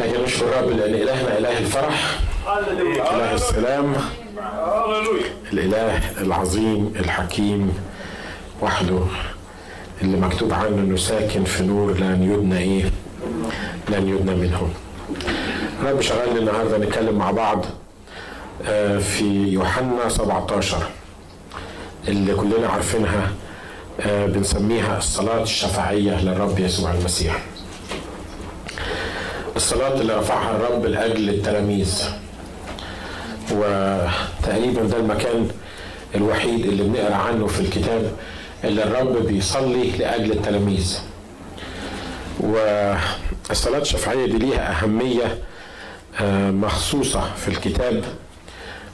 لكن نشكر رب لأن الهنا إله الفرح. إله السلام. الإله العظيم الحكيم وحده اللي مكتوب عنه إنه ساكن في نور لن يدنى إيه؟ لن يدنى منه. رب شغلني النهارده نتكلم مع بعض في يوحنا 17 اللي كلنا عارفينها بنسميها الصلاة الشفاعية للرب يسوع المسيح. الصلاة اللي رفعها الرب لأجل التلاميذ. وتقريبا ده المكان الوحيد اللي بنقرأ عنه في الكتاب اللي الرب بيصلي لأجل التلاميذ. والصلاة الشفاعية دي ليها أهمية مخصوصة في الكتاب.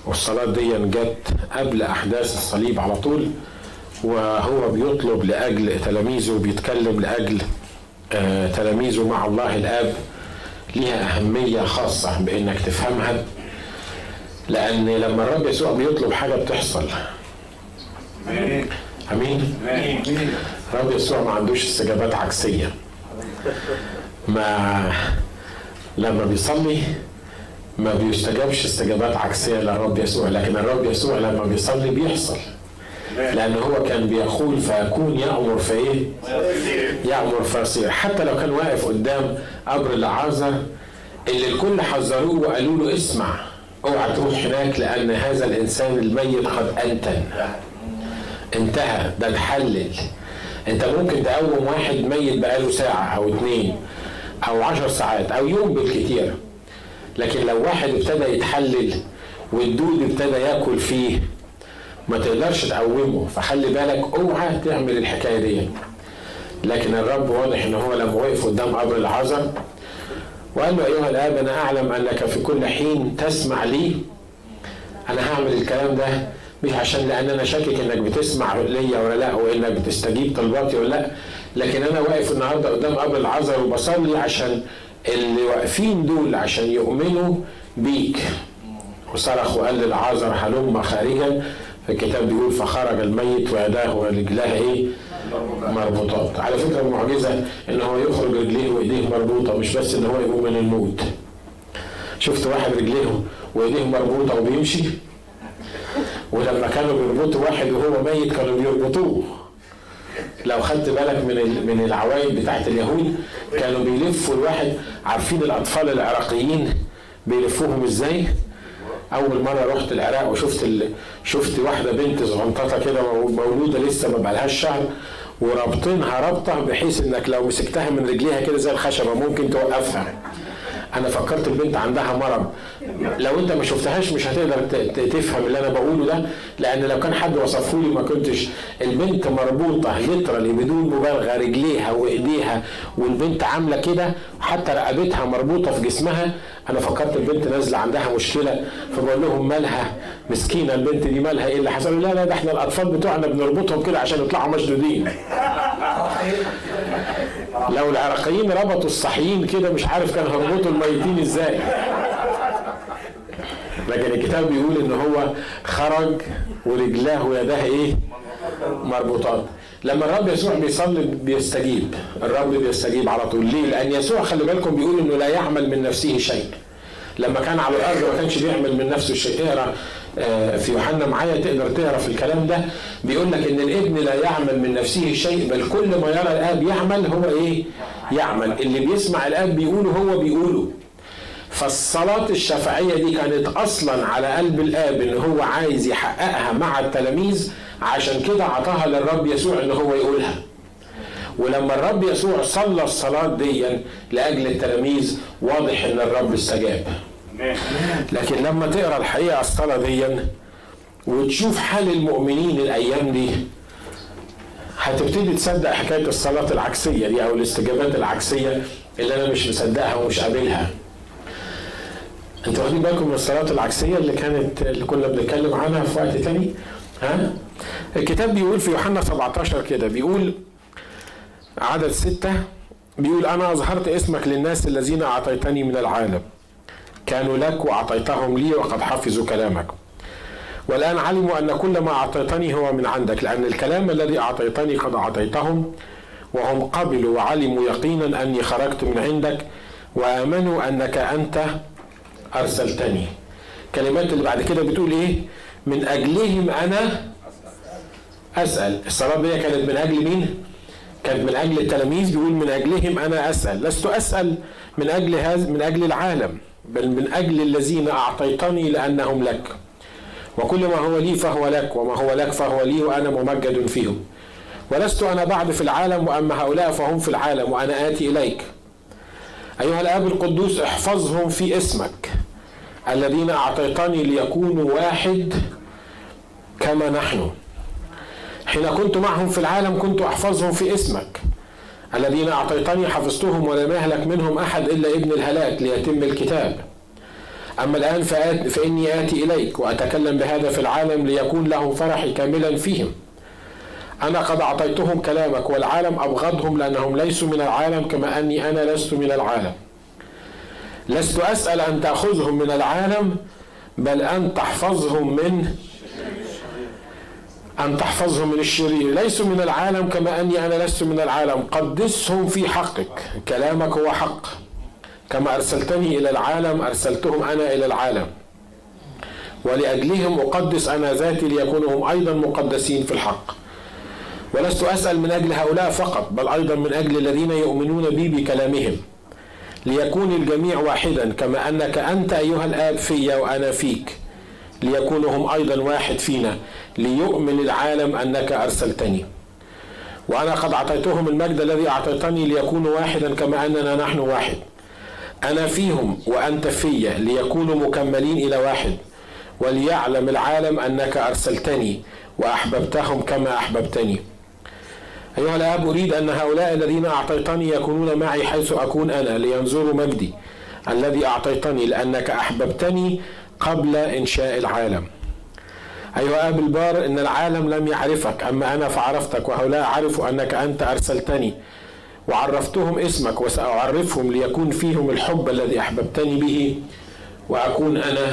والصلاة دي جت قبل أحداث الصليب على طول وهو بيطلب لأجل تلاميذه بيتكلم لأجل تلاميذه مع الله الآب. ليها أهمية خاصة بإنك تفهمها لأن لما الرب يسوع بيطلب حاجة بتحصل. أمين؟ الرب يسوع ما عندوش استجابات عكسية. ما لما بيصلي ما بيستجابش استجابات عكسية للرب يسوع لكن الرب يسوع لما بيصلي بيحصل. لأن هو كان بيقول فيكون يأمر فإيه؟ يأمر فيصير حتى لو كان واقف قدام قبر العازر اللي الكل حذروه وقالوا له اسمع اوعى تروح هناك لأن هذا الإنسان الميت قد أنتن. انتهى ده اتحلل. انت ممكن تقوم واحد ميت بقاله ساعة أو اتنين أو عشر ساعات أو يوم بالكتير. لكن لو واحد ابتدى يتحلل والدود ابتدى ياكل فيه ما تقدرش تقومه فخلي بالك اوعى تعمل الحكاية دي. لكن الرب واضح إن هو لما وقف قدام قبر العذر وقال له أيها الآب أنا أعلم أنك في كل حين تسمع لي. أنا هعمل الكلام ده مش عشان لأن أنا شاكك إنك بتسمع ليا ولا لأ وإنك بتستجيب طلباتي ولا لأ. لكن أنا واقف النهارده قدام قبر العذر وبصلي عشان اللي واقفين دول عشان يؤمنوا بيك. وصرخ وقال للعازر هلم خارجا. الكتاب بيقول فخرج الميت ويداه ورجلاه إيه؟ مربوطات. على فكرة المعجزة إن هو يخرج رجليه وإيديه مربوطة مش بس إن هو يقوم من الموت. شفت واحد رجليه وإيديه مربوطة وبيمشي؟ ولما كانوا بيربطوا واحد وهو ميت كانوا بيربطوه. لو خدت بالك من من العوايد بتاعت اليهود كانوا بيلفوا الواحد. عارفين الأطفال العراقيين بيلفوهم إزاي؟ أول مرة رحت العراق وشفت ال... شفت واحدة بنت صغنططة كده مولودة لسه ما بقالهاش شهر ورابطينها رابطه بحيث إنك لو مسكتها من رجليها كده زي الخشبة ممكن توقفها. أنا فكرت البنت عندها مرض. لو انت ما شفتهاش مش هتقدر تفهم اللي أنا بقوله ده لأن لو كان حد وصفه لي ما كنتش. البنت مربوطة ليترالي بدون مبالغة رجليها وإيديها والبنت عاملة كده حتى رقبتها مربوطة في جسمها أنا فكرت البنت نازلة عندها مشكلة. فبقول لهم مالها؟ مسكينة البنت دي مالها؟ إيه اللي حصل؟ لا لا ده إحنا الأطفال بتوعنا بنربطهم كده عشان يطلعوا مشدودين. لو العراقيين ربطوا الصحيين كده مش عارف كان هربطوا الميتين إزاي. لكن الكتاب بيقول إن هو خرج ورجلاه ويداه إيه؟ مربوطات. لما الرب يسوع بيصلي بيستجيب. الرب بيستجيب على طول. ليه؟ لأن يسوع خلي بالكم بيقول إنه لا يعمل من نفسه شيء. لما كان على الأرض ما كانش بيعمل من نفسه شيء. اقرأ في يوحنا معايا تقدر تقرا في الكلام ده. بيقول لك إن الابن لا يعمل من نفسه شيء بل كل ما يرى الآب يعمل هو إيه؟ يعمل. اللي بيسمع الآب بيقوله هو بيقوله. فالصلاة الشفاعية دي كانت أصلا على قلب الآب إن هو عايز يحققها مع التلاميذ عشان كده عطاها للرب يسوع إن هو يقولها. ولما الرب يسوع صلى الصلاة دي لأجل التلاميذ واضح إن الرب استجاب. لكن لما تقرأ الحقيقة الصلاة دي وتشوف حال المؤمنين الأيام دي هتبتدي تصدق حكاية الصلاة العكسية دي أو الاستجابات العكسية اللي أنا مش مصدقها ومش قابلها. أنتوا واخدين بالكم من الصلاة العكسية اللي كانت اللي كنا بنتكلم عنها في وقت تاني؟ ها؟ الكتاب بيقول في يوحنا 17 كده بيقول عدد ستة بيقول أنا أظهرت اسمك للناس الذين أعطيتني من العالم. كانوا لك وأعطيتهم لي وقد حفظوا كلامك. والآن علموا أن كل ما أعطيتني هو من عندك لأن الكلام الذي أعطيتني قد أعطيتهم وهم قبلوا وعلموا يقينا أني خرجت من عندك وآمنوا أنك أنت أرسلتني. كلمات اللي بعد كده بتقول إيه؟ من أجلهم أنا أسأل. الصلاة دي كانت من أجل مين؟ كانت من أجل التلاميذ بيقول من أجلهم أنا أسأل. لست أسأل من أجل هذا من أجل العالم. بل من أجل الذين أعطيتني لأنهم لك. وكل ما هو لي فهو لك وما هو لك فهو لي وأنا ممجد فيهم. ولست أنا بعد في العالم وأما هؤلاء فهم في العالم وأنا آتي إليك. أيها الآب القدوس احفظهم في اسمك. الذين أعطيتني ليكونوا واحد كما نحن. حين كنت معهم في العالم كنت أحفظهم في اسمك. الذين أعطيتني حفظتهم ولم يهلك منهم أحد إلا ابن الهلاك ليتم الكتاب. أما الآن فآت فإني آتي إليك وأتكلم بهذا في العالم ليكون لهم فرحي كاملا فيهم. أنا قد أعطيتهم كلامك والعالم أبغضهم لأنهم ليسوا من العالم كما أني أنا لست من العالم. لست أسأل أن تأخذهم من العالم بل أن تحفظهم من أن تحفظهم من الشرير. ليسوا من العالم كما أني أنا لست من العالم. قدسهم في حقك. كلامك هو حق. كما أرسلتني إلى العالم أرسلتهم أنا إلى العالم. ولأجلهم أقدس أنا ذاتي ليكونوا هم أيضا مقدسين في الحق. ولست أسأل من أجل هؤلاء فقط بل أيضا من أجل الذين يؤمنون بي بكلامهم. ليكون الجميع واحدا كما أنك أنت أيها الآب في وأنا فيك. ليكونوا هم أيضا واحد فينا. ليؤمن العالم أنك أرسلتني. وأنا قد أعطيتهم المجد الذي أعطيتني ليكونوا واحدا كما أننا نحن واحد. أنا فيهم وأنت في ليكونوا مكملين إلى واحد. وليعلم العالم أنك أرسلتني وأحببتهم كما أحببتني. أيها الآب أريد أن هؤلاء الذين أعطيتني يكونون معي حيث أكون أنا لينظروا مجدي الذي أعطيتني لأنك أحببتني قبل إنشاء العالم. أيها أب البار إن العالم لم يعرفك أما أنا فعرفتك وهؤلاء عرفوا أنك أنت أرسلتني وعرفتهم اسمك وسأعرفهم ليكون فيهم الحب الذي أحببتني به وأكون أنا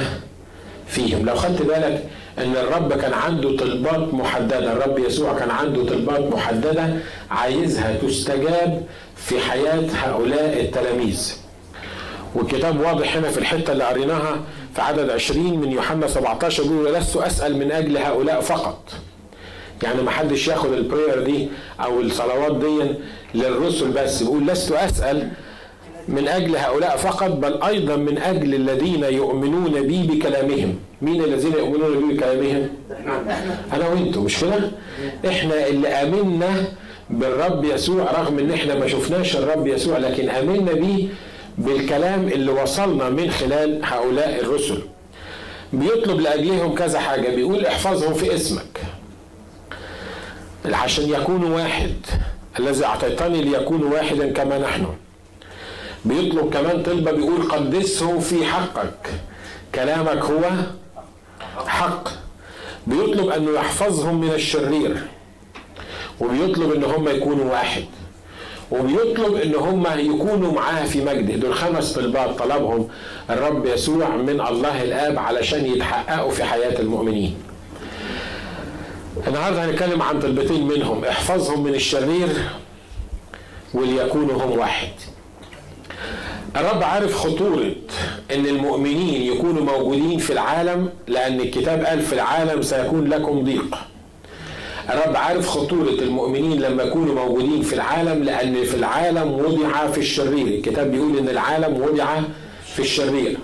فيهم. لو خدت بالك إن الرب كان عنده طلبات محددة الرب يسوع كان عنده طلبات محددة عايزها تستجاب في حياة هؤلاء التلاميذ. والكتاب واضح هنا في الحتة اللي قريناها في عدد 20 من يوحنا 17 بيقول لست أسأل من أجل هؤلاء فقط. يعني ما حدش ياخد البرير دي أو الصلوات دي للرسل بس. بيقول لست أسأل من أجل هؤلاء فقط بل أيضا من أجل الذين يؤمنون بي بكلامهم. مين الذين يؤمنون بي بكلامهم؟ أنا وأنتم مش كده؟ إحنا اللي آمنا بالرب يسوع رغم إن إحنا ما شفناش الرب يسوع لكن آمنا بيه بالكلام اللي وصلنا من خلال هؤلاء الرسل. بيطلب لأجلهم كذا حاجة بيقول احفظهم في اسمك. عشان يكونوا واحد الذي أعطيتني ليكونوا واحدا كما نحن. بيطلب كمان طلبة بيقول قدسهم في حقك. كلامك هو حق. بيطلب أنه يحفظهم من الشرير. وبيطلب إن هم يكونوا واحد. وبيطلب إن هم يكونوا معاه في مجده دول خمس طلبات طلبهم الرب يسوع من الله الآب علشان يتحققوا في حياة المؤمنين. النهارده هنتكلم عن طلبتين منهم احفظهم من الشرير وليكونوا هم واحد. الرب عارف خطورة إن المؤمنين يكونوا موجودين في العالم لأن الكتاب قال في العالم سيكون لكم ضيق. الرب عارف خطورة المؤمنين لما يكونوا موجودين في العالم لأن في العالم وضع في الشرير. الكتاب بيقول إن العالم وضع في الشرير.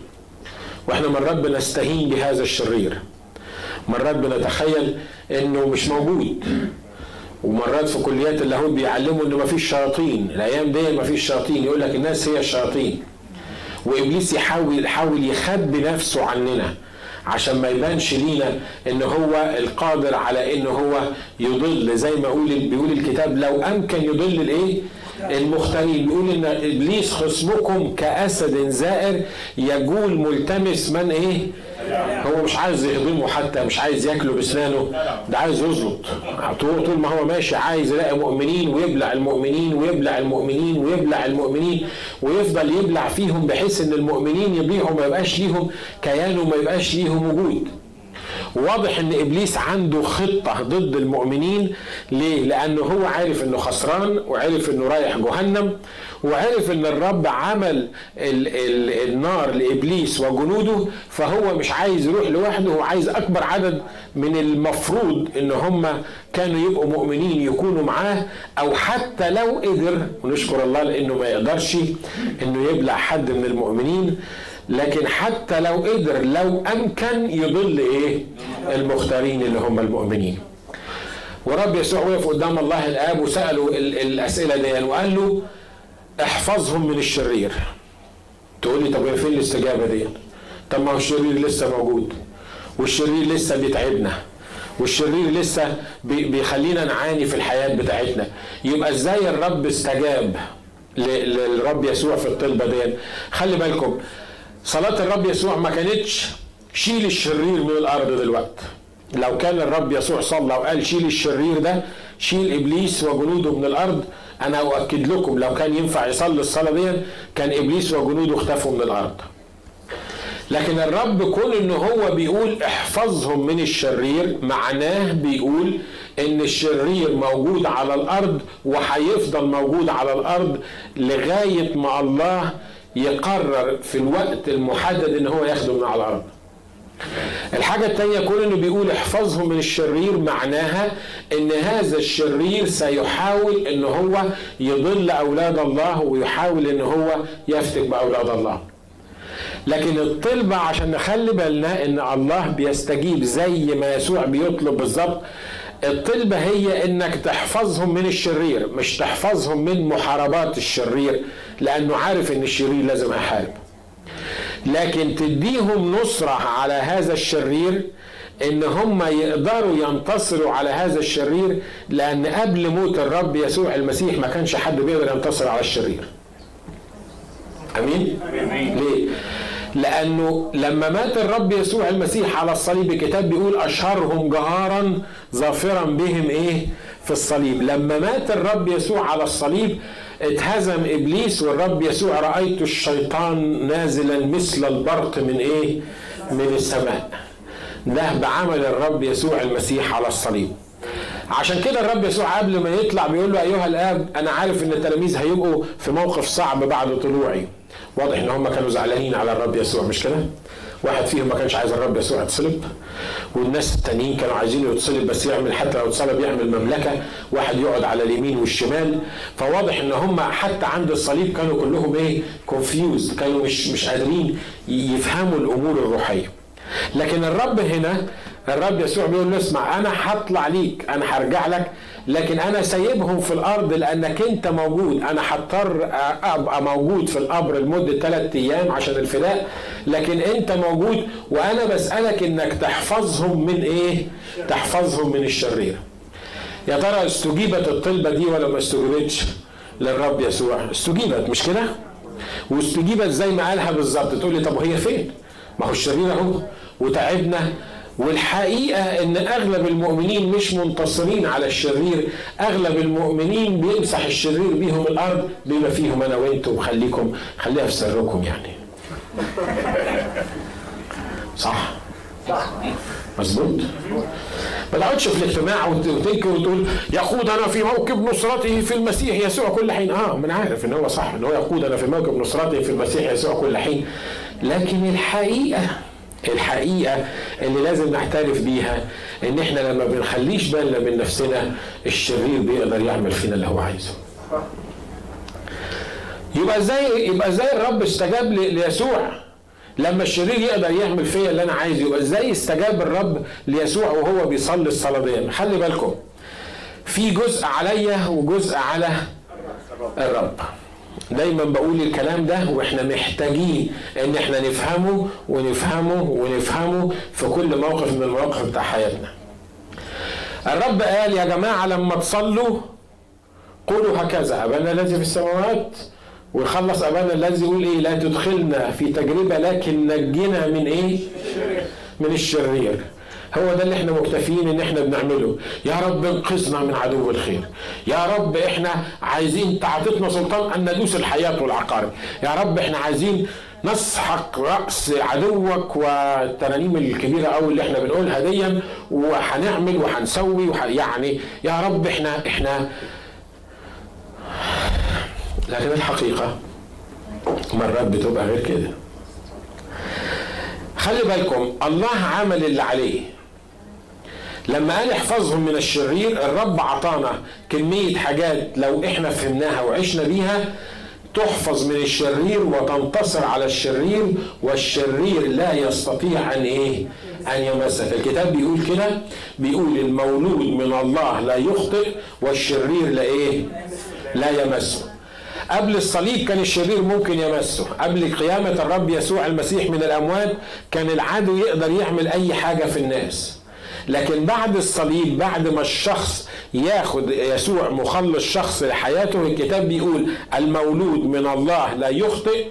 وإحنا مرات بنستهين بهذا الشرير. مرات بنتخيل إنه مش موجود. ومرات في كليات اللاهوت بيعلموا إنه مفيش شياطين. الأيام دي مفيش شياطين. يقول لك الناس هي الشياطين. وإبليس يحاول يحاول يخبي نفسه عننا. عشان ما يبانش لينا إن هو القادر على إن هو يضل. زي ما يقول بيقول الكتاب لو أمكن يضل الإيه؟ المختارين. بيقول إن إبليس خصمكم كأسد زائر يجول ملتمس من إيه؟ هو مش عايز يهضمه حتى مش عايز ياكله باسنانه ده عايز يزلط. طول ما هو ماشي عايز يلاقي مؤمنين ويبلع المؤمنين ويبلع المؤمنين ويبلع المؤمنين ويفضل يبلع فيهم بحيث إن المؤمنين يضيعوا ما يبقاش ليهم كيان وما يبقاش ليهم وجود. واضح إن إبليس عنده خطة ضد المؤمنين. ليه؟ لأنه هو عارف إنه خسران وعارف إنه رايح جهنم. وعرف إن الرب عمل ال ال النار لإبليس وجنوده فهو مش عايز يروح لوحده هو عايز أكبر عدد من المفروض إن هم كانوا يبقوا مؤمنين يكونوا معاه أو حتى لو قدر ونشكر الله لإنه ما يقدرش إنه يبلع حد من المؤمنين لكن حتى لو قدر لو أمكن يضل إيه؟ المختارين اللي هم المؤمنين. ورب يسوع وقف قدام الله الآب وسأله الأسئلة دي وقال له احفظهم من الشرير. تقول لي طب فين الاستجابة دي؟ طب ما هو الشرير لسه موجود والشرير لسه بيتعبنا والشرير لسه بيخلينا نعاني في الحياة بتاعتنا. يبقى إزاي الرب استجاب للرب يسوع في الطلبة دي؟ خلي بالكم صلاة الرب يسوع ما كانتش شيل الشرير من الأرض دلوقتي. لو كان الرب يسوع صلى وقال شيل الشرير ده شيل إبليس وجنوده من الأرض أنا أؤكد لكم لو كان ينفع يصلي الصلاة دي كان إبليس وجنوده اختفوا من الأرض. لكن الرب كون إن هو بيقول احفظهم من الشرير معناه بيقول إن الشرير موجود على الأرض وهيفضل موجود على الأرض لغاية ما الله يقرر في الوقت المحدد إن هو ياخده من على الأرض. الحاجة الثانية كون إنه بيقول احفظهم من الشرير معناها إن هذا الشرير سيحاول إن هو يضل أولاد الله ويحاول إن هو يفتك بأولاد الله. لكن الطلبة عشان نخلي بالنا إن الله بيستجيب زي ما يسوع بيطلب بالظبط الطلبة هي إنك تحفظهم من الشرير مش تحفظهم من محاربات الشرير لأنه عارف إن الشرير لازم احارب لكن تديهم نصرة على هذا الشرير إن هم يقدروا ينتصروا على هذا الشرير لأن قبل موت الرب يسوع المسيح ما كانش حد بيقدر ينتصر على الشرير. أمين, أمين. ليه؟ لأنه لما مات الرب يسوع المسيح على الصليب الكتاب بيقول أشهرهم جهارا ظافرا بهم إيه؟ في الصليب. لما مات الرب يسوع على الصليب اتهزم إبليس والرب يسوع رأيت الشيطان نازلا مثل البرق من إيه؟ من السماء. ده بعمل الرب يسوع المسيح على الصليب. عشان كده الرب يسوع قبل ما يطلع بيقول له أيها الآب أنا عارف إن التلاميذ هيبقوا في موقف صعب بعد طلوعي. واضح إن هم كانوا زعلانين على الرب يسوع مش كده؟ واحد فيهم ما كانش عايز الرب يسوع يتصلب والناس التانيين كانوا عايزينه يتصلب بس يعمل حتى لو اتصلب يعمل مملكة واحد يقعد على اليمين والشمال. فواضح إن هم حتى عند الصليب كانوا كلهم إيه؟ كونفيوز كانوا مش مش قادرين يفهموا الأمور الروحية. لكن الرب هنا الرب يسوع بيقول له اسمع أنا هطلع ليك أنا هرجع لك لكن أنا سايبهم في الأرض لأنك أنت موجود. أنا هضطر أبقى موجود في القبر لمدة ثلاث أيام عشان الفداء لكن أنت موجود وأنا بسألك إنك تحفظهم من إيه؟ تحفظهم من الشرير. يا ترى استجيبت الطلبة دي ولا ما استجيبتش؟ للرب يسوع. استجيبت مش كده؟ واستجيبت زي ما قالها بالظبط. تقول لي طب وهي فين؟ ما هو الشرير أهو وتعبنا والحقيقة إن أغلب المؤمنين مش منتصرين على الشرير. أغلب المؤمنين بيمسح الشرير بيهم الأرض بما فيهم أنا وأنتم. خليكم خليها في سركم يعني. صح؟ مظبوط. ما تقعدش في الاجتماع وتنكر وتقول يقودنا في موكب نصرته في المسيح يسوع كل حين. آه من عارف إن هو صح إن هو يقودنا في موكب نصرته في المسيح يسوع كل حين. لكن الحقيقة الحقيقة اللي لازم نعترف بيها إن إحنا لما بنخليش بالنا من نفسنا الشرير بيقدر يعمل فينا اللي هو عايزه. يبقى إزاي يبقى إزاي الرب استجاب ليسوع؟ لما الشرير يقدر يعمل فيا اللي أنا عايزه يبقى إزاي استجاب الرب ليسوع وهو بيصلي الصلاة دي؟ خلي بالكم في جزء عليا وجزء على الرب. دايما بقول الكلام ده وإحنا محتاجين إن إحنا نفهمه ونفهمه ونفهمه في كل موقف من المواقف بتاع حياتنا. الرب قال يا جماعة لما تصلوا قولوا هكذا أبانا الذي في السماوات ويخلص أبانا الذي يقول إيه؟ لا تدخلنا في تجربة لكن نجنا من إيه؟ من الشرير. هو ده اللي إحنا مكتفيين إن إحنا بنعمله. يا رب انقذنا من عدو الخير. يا رب إحنا عايزين تعطيتنا سلطان ان ندوس الحياة والعقارب. يا رب إحنا عايزين نسحق رأس عدوك والترانيم الكبيرة قوي اللي إحنا بنقولها دي وهنعمل وهنسوي وح... يعني يا رب إحنا إحنا لكن الحقيقة مرات بتبقى غير كده. خلي بالكم الله عمل اللي عليه. لما قال احفظهم من الشرير الرب عطانا كمية حاجات لو إحنا فهمناها وعشنا بيها تحفظ من الشرير وتنتصر على الشرير والشرير لا يستطيع أن إيه؟ أن يمسك الكتاب بيقول كده بيقول المولود من الله لا يخطئ والشرير لا إيه؟ لا يمسه. قبل الصليب كان الشرير ممكن يمسه. قبل قيامة الرب يسوع المسيح من الأموات كان العدو يقدر يعمل أي حاجة في الناس. لكن بعد الصليب بعد ما الشخص ياخد يسوع مخلص شخص لحياته الكتاب بيقول المولود من الله لا يخطئ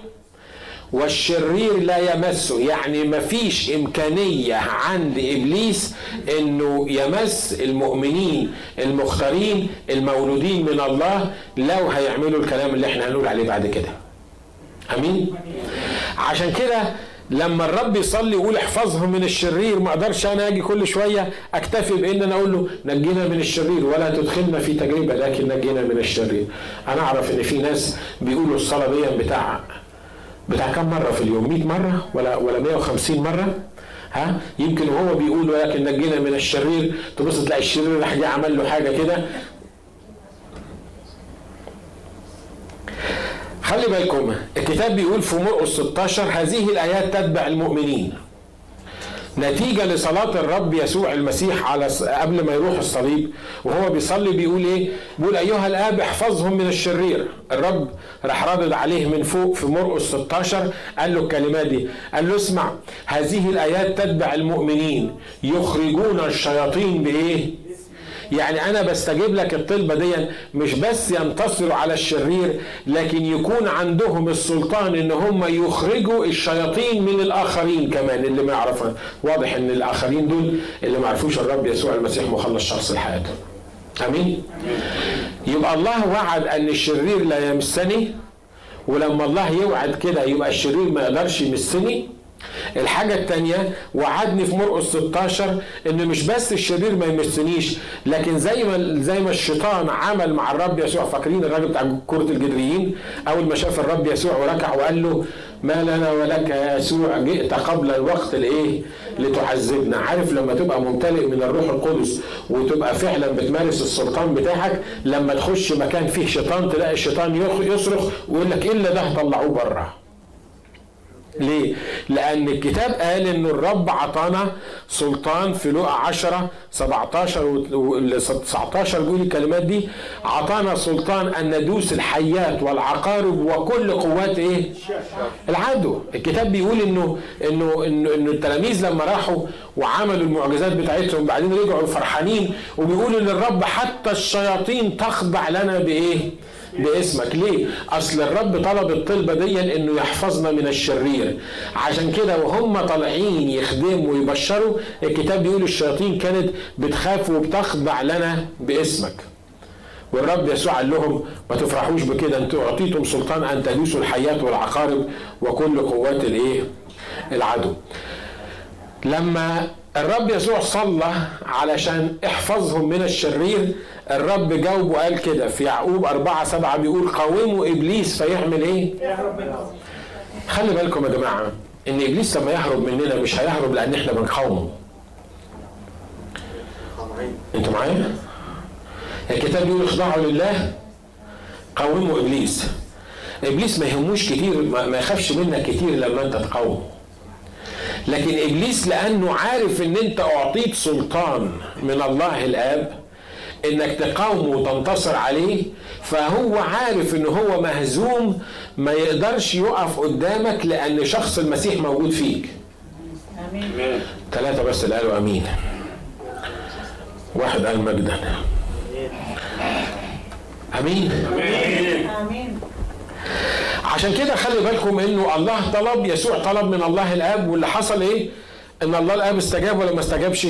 والشرير لا يمسه. يعني مفيش إمكانية عند إبليس أنه يمس المؤمنين المختارين المولودين من الله لو هيعملوا الكلام اللي إحنا هنقول عليه بعد كده. أمين؟ عشان كده لما الرب يصلي يقول احفظهم من الشرير ما أقدرش أنا أجي كل شوية اكتفي بان أنا أقول له نجينا من الشرير ولا تدخلنا في تجربة لكن نجينا من الشرير. أنا اعرف ان في ناس بيقولوا الصلاة دي بتاع بتاع كم مرة في اليوم؟ 100 مرة ولا ولا 150 مرة؟ ها؟ يمكن وهو بيقول ولكن نجينا من الشرير. تبص تلاقي الشرير راح جه عمل له حاجة كده. خلي بالكم الكتاب بيقول في مرقس 16 هذه الآيات تتبع المؤمنين نتيجة لصلاة الرب يسوع المسيح على قبل ما يروح الصليب وهو بيصلي بيقول إيه؟ بيقول أيها الآب احفظهم من الشرير، الرب راح رادد عليه من فوق في مرقس 16 قال له الكلمات دي، قال له اسمع هذه الآيات تتبع المؤمنين يخرجون الشياطين بإيه؟ يعني أنا بستجيب لك الطلبة دي مش بس ينتصروا على الشرير لكن يكون عندهم السلطان إن هم يخرجوا الشياطين من الآخرين كمان اللي ما يعرفها واضح إن الآخرين دول اللي ما عرفوش الرب يسوع المسيح مخلص شخص لحياتهم. آمين؟ يبقى الله وعد إن الشرير لا يمسني ولما الله يوعد كده يبقى الشرير ما يقدرش يمسني الحاجة التانية وعدني في مرقس 16 إن مش بس الشرير ما يمسنيش لكن زي ما زي ما الشيطان عمل مع الرب يسوع فاكرين الراجل بتاع كرة الجدريين أول ما شاف الرب يسوع وركع وقال له ما لنا ولك يا يسوع جئت قبل الوقت لإيه؟ لتعذبنا، عارف لما تبقى ممتلئ من الروح القدس وتبقى فعلا بتمارس السلطان بتاعك لما تخش مكان فيه شيطان تلاقي الشيطان يصرخ ويقول لك إلا ده طلعوه بره. ليه؟ لأن الكتاب قال إن الرب عطانا سلطان في لقا 10 17 و 19 بيقول الكلمات دي عطانا سلطان أن ندوس الحيات والعقارب وكل قوات إيه؟ العدو، الكتاب بيقول إنه إنه إنه, إنه التلاميذ لما راحوا وعملوا المعجزات بتاعتهم بعدين رجعوا فرحانين وبيقولوا للرب حتى الشياطين تخضع لنا بإيه؟ باسمك. ليه؟ أصل الرب طلب الطلبة دي إنه يحفظنا من الشرير. عشان كده وهم طالعين يخدموا ويبشروا الكتاب بيقول الشياطين كانت بتخاف وبتخضع لنا باسمك. والرب يسوع قال لهم ما تفرحوش بكده أنتوا أعطيتم سلطان أن تدوسوا الحيات والعقارب وكل قوات الإيه؟ العدو. لما الرب يسوع صلى علشان احفظهم من الشرير الرب جاوب وقال كده في يعقوب أربعة سبعة بيقول قاوموا إبليس فيعمل إيه؟ خلي بالكم يا جماعة إن إبليس لما يهرب مننا مش هيهرب لأن إحنا بنقاومه أنتوا معايا؟ الكتاب بيقول اخضعوا لله قاوموا إبليس إبليس ما يهموش كتير ما يخافش منك كتير لما أنت تقاومه لكن إبليس لأنه عارف إن أنت أعطيت سلطان من الله الآب إنك تقاومه وتنتصر عليه فهو عارف ان هو مهزوم ما يقدرش يقف قدامك لأن شخص المسيح موجود فيك آمين ثلاثة بس اللي قالوا آمين واحد قال مجدا امين آمين, أمين. عشان كده خلي بالكم إنه الله طلب يسوع طلب من الله الآب واللي حصل إيه؟ إن الله الآب استجاب ولا ما استجابش؟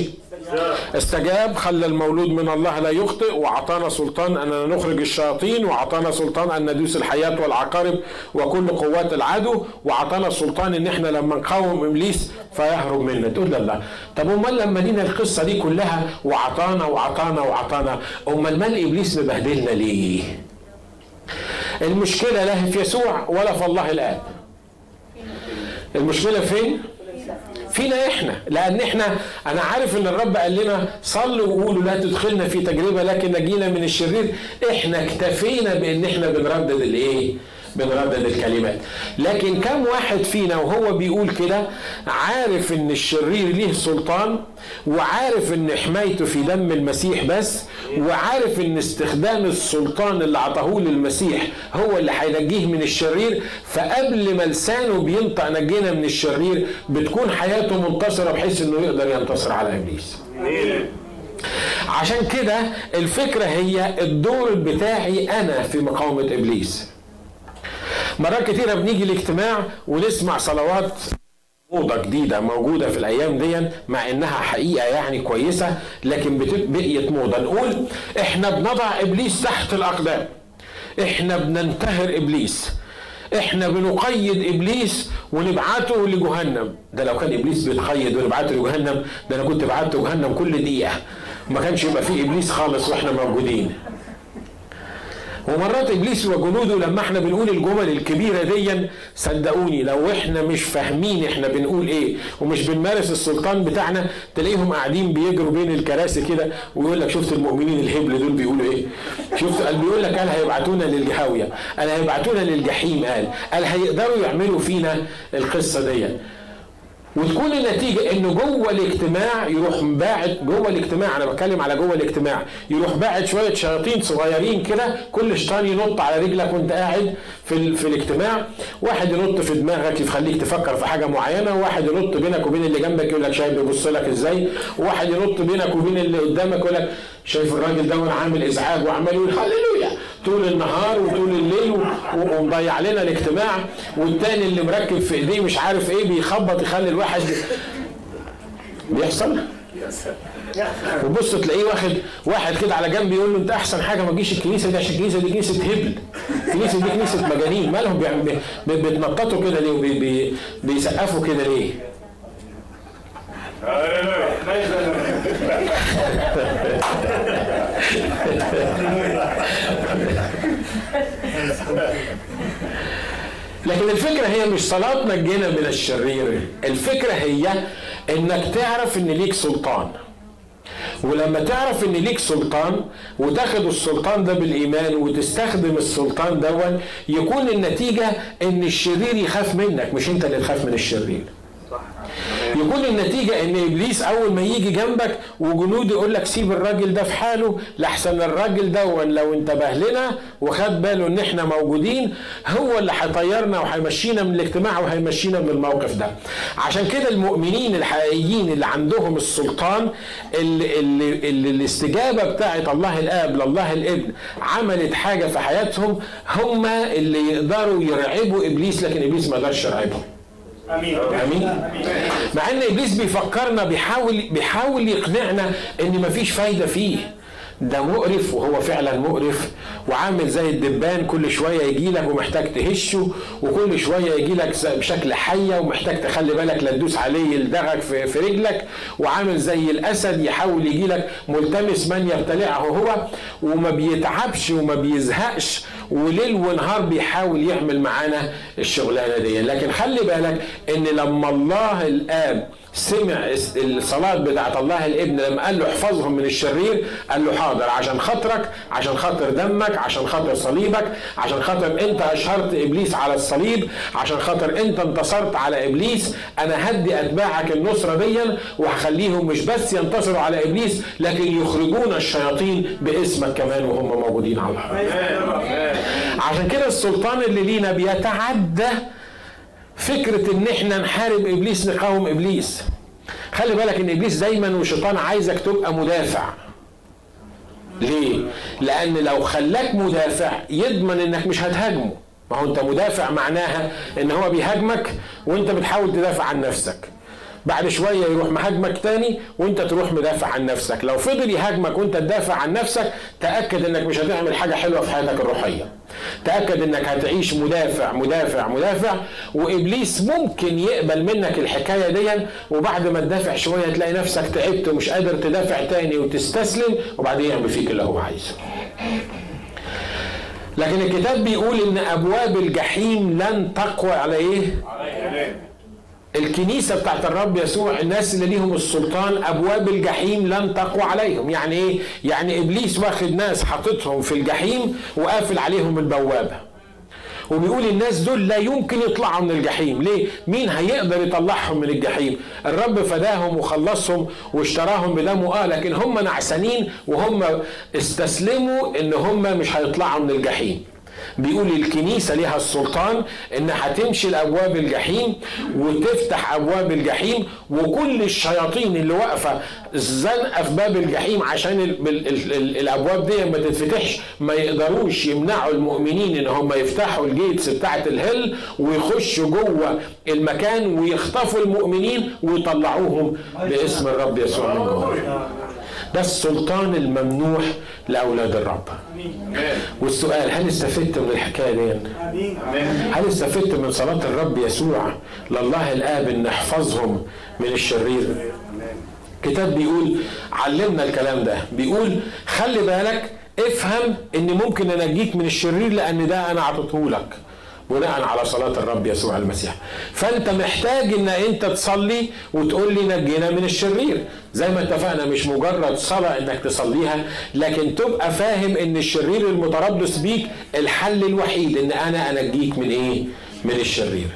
استجاب خلى المولود من الله لا يخطئ وأعطانا سلطان ان نخرج الشياطين وأعطانا سلطان أن ندوس الحياة والعقارب وكل قوات العدو وأعطانا سلطان إن إحنا لما نقاوم إبليس فيهرب منا. تقول لا طب امال لما لينا القصة دي كلها وعطانا وعطانا وعطانا امال مال إبليس مبهدلنا ليه؟ المشكلة لا في يسوع ولا في الله الاب المشكلة فين؟ فينا إحنا. لأن إحنا أنا عارف إن الرب قال لنا صلوا وقولوا لا تدخلنا في تجربة لكن نجينا من الشرير. إحنا اكتفينا بإن إحنا بنردد الإيه؟ بنردد الكلمات لكن كم واحد فينا وهو بيقول كده عارف إن الشرير ليه سلطان وعارف إن حمايته في دم المسيح بس وعارف إن استخدام السلطان اللي عطاه للمسيح هو اللي هينجيه من الشرير فقبل ما لسانه بينطق نجينا من الشرير بتكون حياته منتصرة بحيث إنه يقدر ينتصر على إبليس. عشان كده الفكرة هي الدور بتاعي أنا في مقاومة إبليس. مرات كتيرة بنيجي الاجتماع ونسمع صلوات موضة جديدة موجودة في الأيام دي مع إنها حقيقة يعني كويسة لكن بقيت موضة. نقول إحنا بنضع إبليس تحت الأقدام. إحنا بننتهر إبليس. إحنا بنقيد إبليس ونبعته لجهنم. ده لو كان إبليس بيتقيد ونبعته لجهنم ده أنا كنت بعته جهنم كل دقيقة. ما كانش يبقى فيه إبليس خالص وإحنا موجودين. ومرات إبليس وجنوده لما إحنا بنقول الجمل الكبيرة دي صدقوني لو إحنا مش فاهمين إحنا بنقول إيه ومش بنمارس السلطان بتاعنا تلاقيهم قاعدين بيجروا بين الكراسي كده ويقول لك شفت المؤمنين الهبل دول بيقولوا إيه؟ شفت؟ قال بيقول لك قال هيبعتونا للهاويه قال هيبعتونا للجحيم قال قال هيقدروا يعملوا فينا القصة دي وتكون النتيجة إنه جوه الاجتماع يروح باعت جوه الاجتماع أنا بتكلم على جوه الاجتماع يروح باعت شوية شياطين صغيرين كده كل شيطان ينط على رجلك وأنت قاعد في في الاجتماع. واحد ينط في دماغك يخليك تفكر في حاجة معينة وواحد ينط بينك وبين اللي جنبك يقول لك شايف بيبص لك إزاي وواحد ينط بينك وبين اللي قدامك يقول لك شايف الراجل ده عامل إزعاج وعمال يقول هللويا! طول النهار وطول الليل ومضيع لنا الاجتماع والتاني اللي مركب في ايديه مش عارف إيه بيخبط يخلي الواحد بيحصل؟ وبص تلاقيه واخد واحد كده على جنب يقول له انت احسن حاجة ما تجيش الكنيسة دي عشان الكنيسة دي كنيسة هبل. الكنيسة دي كنيسة مجانين. مالهم بيتنططوا كده ليه وبيسقفوا كده ليه؟ لكن الفكرة هي مش صلاة نجينا من الشرير. الفكرة هي إنك تعرف إن ليك سلطان. ولما تعرف إن ليك سلطان وتاخد السلطان ده بالإيمان وتستخدم السلطان دون يكون النتيجة إن الشرير يخاف منك مش أنت اللي تخاف من الشرير. يكون النتيجة إن إبليس أول ما يجي جنبك وجنود يقول لك سيب الراجل ده في حاله لحسن الراجل ده لو انتبه لنا وخد باله إن إحنا موجودين هو اللي هيطيرنا وهيمشينا من الاجتماع وهيمشينا من الموقف ده. عشان كده المؤمنين الحقيقيين اللي عندهم السلطان اللي, اللي, اللي الاستجابة بتاعت الله الآب لله الابن عملت حاجة في حياتهم هم اللي يقدروا يرعبوا إبليس لكن إبليس ما قدرش يرعبهم. أمين. مع إن إبليس بيفكرنا بيحاول بيحاول يقنعنا إن مفيش فايدة فيه. ده مقرف وهو فعلا مقرف. وعامل زي الدبان كل شوية يجي لك ومحتاج تهشه وكل شوية يجي لك بشكل حية ومحتاج تخلي بالك لا تدوس عليه يلدغك في, في رجلك. وعامل زي الأسد يحاول يجي لك ملتمس من يبتلعه هو. وما بيتعبش وما بيزهقش. وليل ونهار بيحاول يعمل معانا الشغلانة دي. لكن خلي بالك إن لما الله الاب سمع الصلاة بتاعت الله الابن لما قال له احفظهم من الشرير قال له حاضر عشان خاطرك عشان خاطر دمك عشان خاطر صليبك عشان خاطر انت اشهرت ابليس على الصليب عشان خاطر انت انتصرت على ابليس. أنا هدي اتباعك النصرة دي وهخليهم مش بس ينتصروا على ابليس لكن يخرجون الشياطين باسمك كمان وهم موجودين على الأرض عشان كده السلطان اللي لينا بيتعدى فكرة إن إحنا نحارب إبليس نقاوم إبليس. خلي بالك إن إبليس دايما والشيطان عايزك تبقى مدافع. ليه؟ لأن لو خلاك مدافع يضمن إنك مش هتهاجمه. ما هو أنت مدافع معناها إن هو بيهاجمك وأنت بتحاول تدافع عن نفسك. بعد شوية يروح مهاجمك تاني وانت تروح مدافع عن نفسك. لو فضل يهاجمك وانت تدافع عن نفسك تأكد انك مش هتعمل حاجة حلوة في حياتك الروحية. تأكد انك هتعيش مدافع مدافع مدافع وإبليس ممكن يقبل منك الحكاية دي وبعد ما تدافع شوية تلاقي نفسك تعبت ومش قادر تدافع تاني وتستسلم وبعدين يعمل فيك اللي هو عايزه. لكن الكتاب بيقول إن أبواب الجحيم لن تقوى على إيه الكنيسة بتاعت الرب يسوع الناس اللي ليهم السلطان أبواب الجحيم لن تقوى عليهم. يعني إيه؟ يعني إبليس واخد ناس حاططهم في الجحيم وقافل عليهم البوابة. وبيقول الناس دول لا يمكن يطلعوا من الجحيم. ليه؟ مين هيقدر يطلعهم من الجحيم؟ الرب فداهم وخلصهم واشتراهم بدمه آه لكن هم نعسانين وهم استسلموا إن هم مش هيطلعوا من الجحيم. بيقول الكنيسة ليها السلطان إنها تمشي لابواب الجحيم وتفتح أبواب الجحيم وكل الشياطين اللي واقفة زنقة في باب الجحيم عشان ال ال ال ال الأبواب دي ما تتفتحش ما يقدروش يمنعوا المؤمنين إن هم يفتحوا الجيتس بتاعت الهل ويخشوا جوه المكان ويخطفوا المؤمنين ويطلعوهم باسم الرب يسوع من جوه. ده السلطان الممنوح لأولاد الرب. والسؤال هل استفدت من الحكاية دي؟ هل استفدت من صلاة الرب يسوع لله الآب إن نحفظهم من الشرير؟ كتاب بيقول علمنا الكلام ده. بيقول خلي بالك افهم إن ممكن انجيك من الشرير لأن ده أنا اعطيته لك. بناء على صلاة الرب يسوع المسيح. فأنت محتاج أن أنت تصلي وتقول لي نجينا من الشرير. زي ما اتفقنا مش مجرد صلاة أنك تصليها لكن تبقى فاهم أن الشرير المتربص بيك الحل الوحيد أن أنا أنجيك من إيه؟ من الشرير.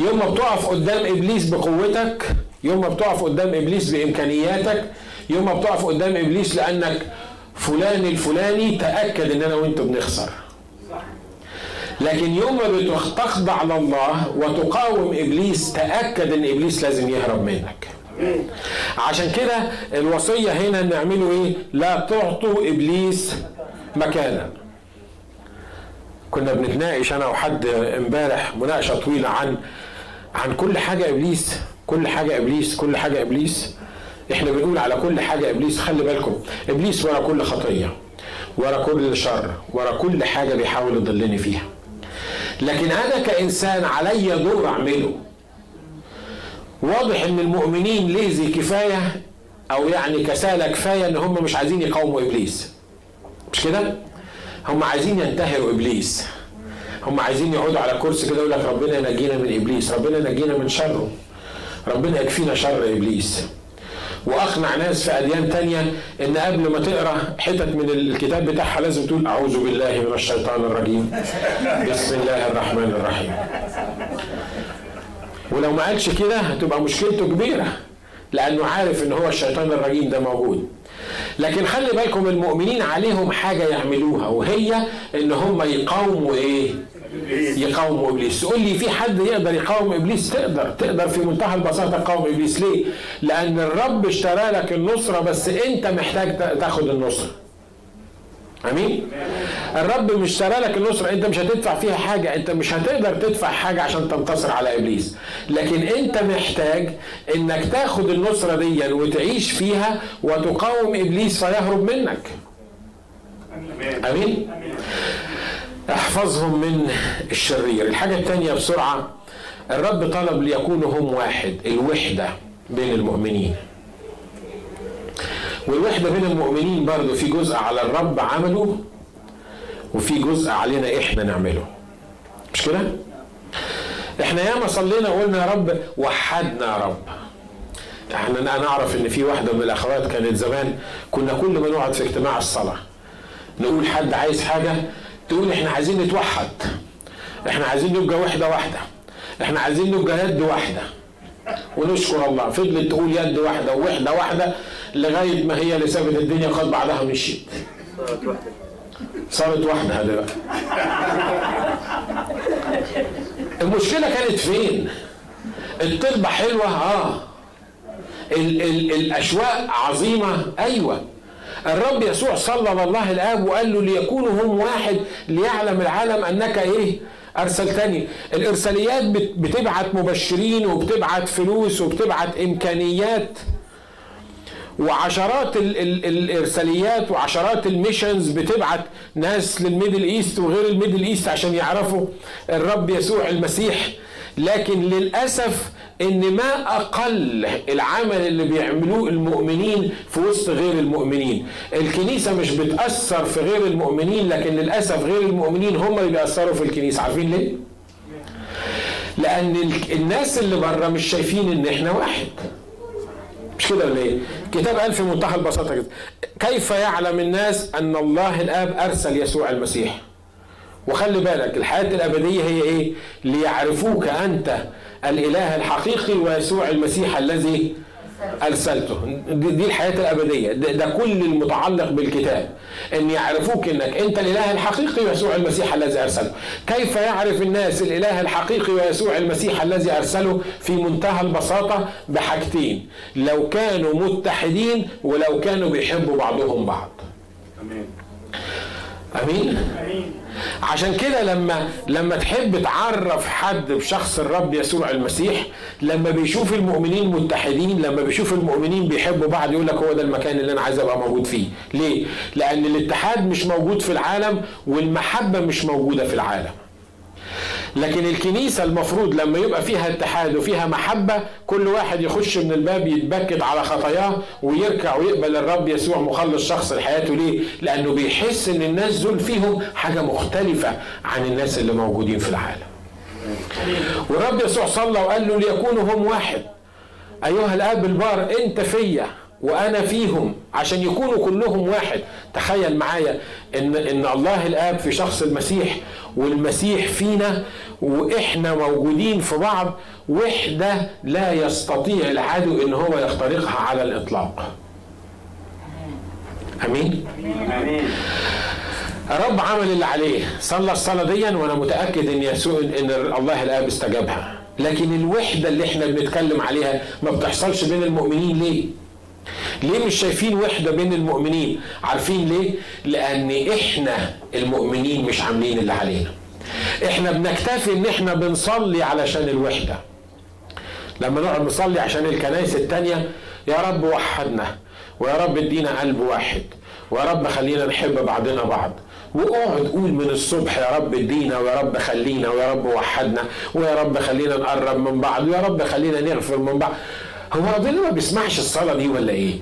يوم ما بتقف قدام إبليس بقوتك يوم ما بتقف قدام إبليس بإمكانياتك يوم ما بتقف قدام إبليس لأنك فلان الفلاني تأكد أن أنا وأنت بنخسر. لكن يوم ما بتخضع لله وتقاوم إبليس تأكد إن إبليس لازم يهرب منك. عشان كده الوصية هنا نعمله إيه؟ لا تعطوا إبليس مكانا. كنا بنتناقش أنا وحد إمبارح مناقشة طويلة عن عن كل حاجة إبليس كل حاجة إبليس كل حاجة إبليس. إحنا بنقول على كل حاجة إبليس. خلي بالكم إبليس ورا كل خطية ورا كل شر ورا كل حاجة بيحاول يضلني فيها. لكن أنا كإنسان علي دور اعمله واضح إن المؤمنين ليزي كفاية أو يعني كسالى كفاية إن هم مش عايزين يقاوموا إبليس. مش كده؟ هم عايزين ينتهروا إبليس. هم عايزين يقعدوا على كرسي كده يقول لك ربنا ينجينا من إبليس ربنا ينجينا من شره. ربنا يكفينا شر إبليس. وأقنع ناس في أديان تانية إن قبل ما تقرأ حتت من الكتاب بتاعها لازم تقول أعوذ بالله من الشيطان الرجيم. بسم الله الرحمن الرحيم. ولو ما قالش كده هتبقى مشكلته كبيرة لأنه عارف إن هو الشيطان الرجيم ده موجود. لكن خلي بالكم المؤمنين عليهم حاجة يعملوها وهي إن هم يقاوموا إيه؟ يقاوموا إبليس. تقول لي في حد يقدر يقاوم إبليس؟ تقدر. تقدر في منتهى البساطة تقاوم إبليس. ليه؟ لأن الرب اشترى لك النصرة بس أنت محتاج تاخد النصرة. آمين؟ الرب مش اشترى لك النصرة أنت مش هتدفع فيها حاجة. أنت مش هتقدر تدفع حاجة عشان تنتصر على إبليس. لكن أنت محتاج إنك تاخد النصرة دي وتعيش فيها وتقاوم إبليس فيهرب منك. آمين؟ احفظهم من الشرير. الحاجة الثانية بسرعة الرب طلب ليكونوا هم واحد الوحدة بين المؤمنين. والوحدة بين المؤمنين برضو في جزء على الرب عمله وفي جزء علينا إحنا نعمله. مش كده؟ إحنا ياما صلينا وقلنا يا رب وحدنا يا رب. إحنا أنا اعرف ان في واحدة من الاخوات كانت زمان كنا كل ما نقعد في اجتماع الصلاة نقول حد عايز حاجة تقول إحنا عايزين نتوحد. إحنا عايزين نبقى وحدة واحدة. إحنا عايزين نبقى يد واحدة. ونشكر الله. فضلت تقول يد واحدة ووحدة واحدة لغاية ما هي اللي سابت الدنيا وخد بعضها مشيت صارت واحدة. دلوقتي المشكلة كانت فين؟ الطلبه حلوة آه. ال ال الأشواق عظيمة. أيوه. الرب يسوع صلى الله الآب وقال له ليكونوا هم واحد ليعلم العالم أنك إيه؟ أرسلتني. الإرساليات بتبعت مبشرين وبتبعت فلوس وبتبعت إمكانيات. وعشرات ال ال الإرساليات وعشرات ال missions بتبعت ناس لل Middle East وغير ال Middle East عشان يعرفوا الرب يسوع المسيح. لكن للأسف إن ما أقل العمل اللي بيعملوه المؤمنين في وسط غير المؤمنين الكنيسة مش بتأثر في غير المؤمنين لكن للأسف غير المؤمنين هم اللي بيأثروا في الكنيسة عارفين ليه لأن الناس اللي بره مش شايفين إن إحنا واحد مش كده ولا إيه؟ كتاب قال في منتهى البساطة كده كيف يعلم الناس أن الله الآب أرسل يسوع المسيح؟ وخلي بالك الحياة الأبدية هي إيه؟ ليعرفوك أنت الإله الحقيقي ويسوع المسيح الذي أرسلته. دي الحياة الأبدية. ده, ده كل المتعلق بالكتاب. إن يعرفوك إنك أنت الإله الحقيقي ويسوع المسيح الذي أرسله. كيف يعرف الناس الإله الحقيقي ويسوع المسيح الذي أرسله؟ في منتهى البساطة بحاجتين. لو كانوا متحدين ولو كانوا بيحبوا بعضهم بعض. آمين. أمين. عشان كده لما لما تحب تعرف حد بشخص الرب يسوع المسيح لما بيشوف المؤمنين متحدين لما بيشوف المؤمنين بيحبوا بعض يقول لك هو ده المكان اللي أنا عايز أبقى موجود فيه. ليه؟ لأن الاتحاد مش موجود في العالم والمحبة مش موجودة في العالم. لكن الكنيسة المفروض لما يبقى فيها اتحاد وفيها محبة كل واحد يخش من الباب يتبكت على خطاياه ويركع ويقبل الرب يسوع مخلص شخص لحياته ليه؟ لأنه بيحس إن الناس دول فيهم حاجة مختلفة عن الناس اللي موجودين في العالم. والرب يسوع صلى وقال له ليكونوا هم واحد. أيها الآب البار أنت فيا وأنا فيهم عشان يكونوا كلهم واحد تخيل معايا ان إن الله الآب في شخص المسيح والمسيح فينا وإحنا موجودين في بعض وحده لا يستطيع العدو إن هو يخترقها على الإطلاق. آمين؟ آمين. الرب عمل اللي عليه. صلى الصلاه دي وأنا متأكد إن يسوع إن الله الآب استجابها. لكن الوحدة اللي إحنا بنتكلم عليها ما بتحصلش بين المؤمنين ليه؟ ليه مش شايفين وحدة بين المؤمنين؟ عارفين ليه؟ لأن إحنا المؤمنين مش عاملين اللي علينا. إحنا بنكتفي إن إحنا بنصلي علشان الوحدة. لما نقعد نصلي عشان الكنائس التانية يا رب وحدنا ويا رب ادينا قلب واحد ويا رب خلينا نحب بعضنا بعض. واقعد قول من الصبح يا رب ادينا ويا رب خلينا ويا رب وحدنا ويا رب خلينا نقرب من بعض ويا رب خلينا نغفر من بعض. هو ربنا ما بيسمعش الصلاة دي ولا إيه؟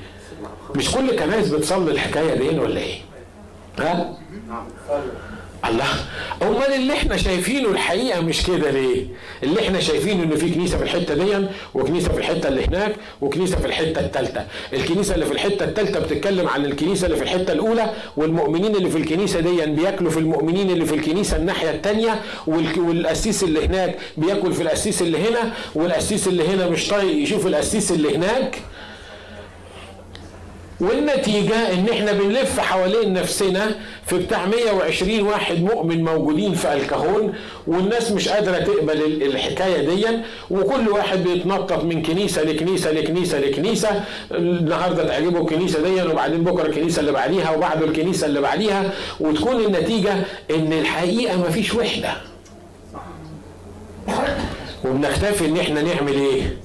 مش كل كنايس بتصلي الحكاية دي ولا إيه؟ ها؟ الله. أمال اللي إحنا شايفينه الحقيقة مش كده ليه؟ اللي إحنا شايفينه إن في كنيسة في الحتة دي وكنيسة في الحتة اللي هناك وكنيسة في الحتة الثالثه، الكنيسة اللي في الحتة الثالثه بتتكلم عن الكنيسة اللي في الحتة الأولى والمؤمنين اللي في الكنيسة دي بياكلوا في المؤمنين اللي في الكنيسة الناحية الثانية والقسيس اللي هناك بياكل في القسيس اللي هنا والقسيس اللي هنا مش طايق يشوف القسيس اللي هناك. والنتيجة إن إحنا بنلف حوالين نفسنا في بتاع 120 واحد مؤمن موجودين في الكهون والناس مش قادرة تقبل الحكاية دي وكل واحد بيتنطط من كنيسة لكنيسة لكنيسة لكنيسة النهاردة تعجبه الكنيسة دي وبعدين بكرة الكنيسة اللي بعديها وبعده الكنيسة اللي بعديها وتكون النتيجة إن الحقيقة مفيش وحدة وبنكتفي إن إحنا نعمل إيه؟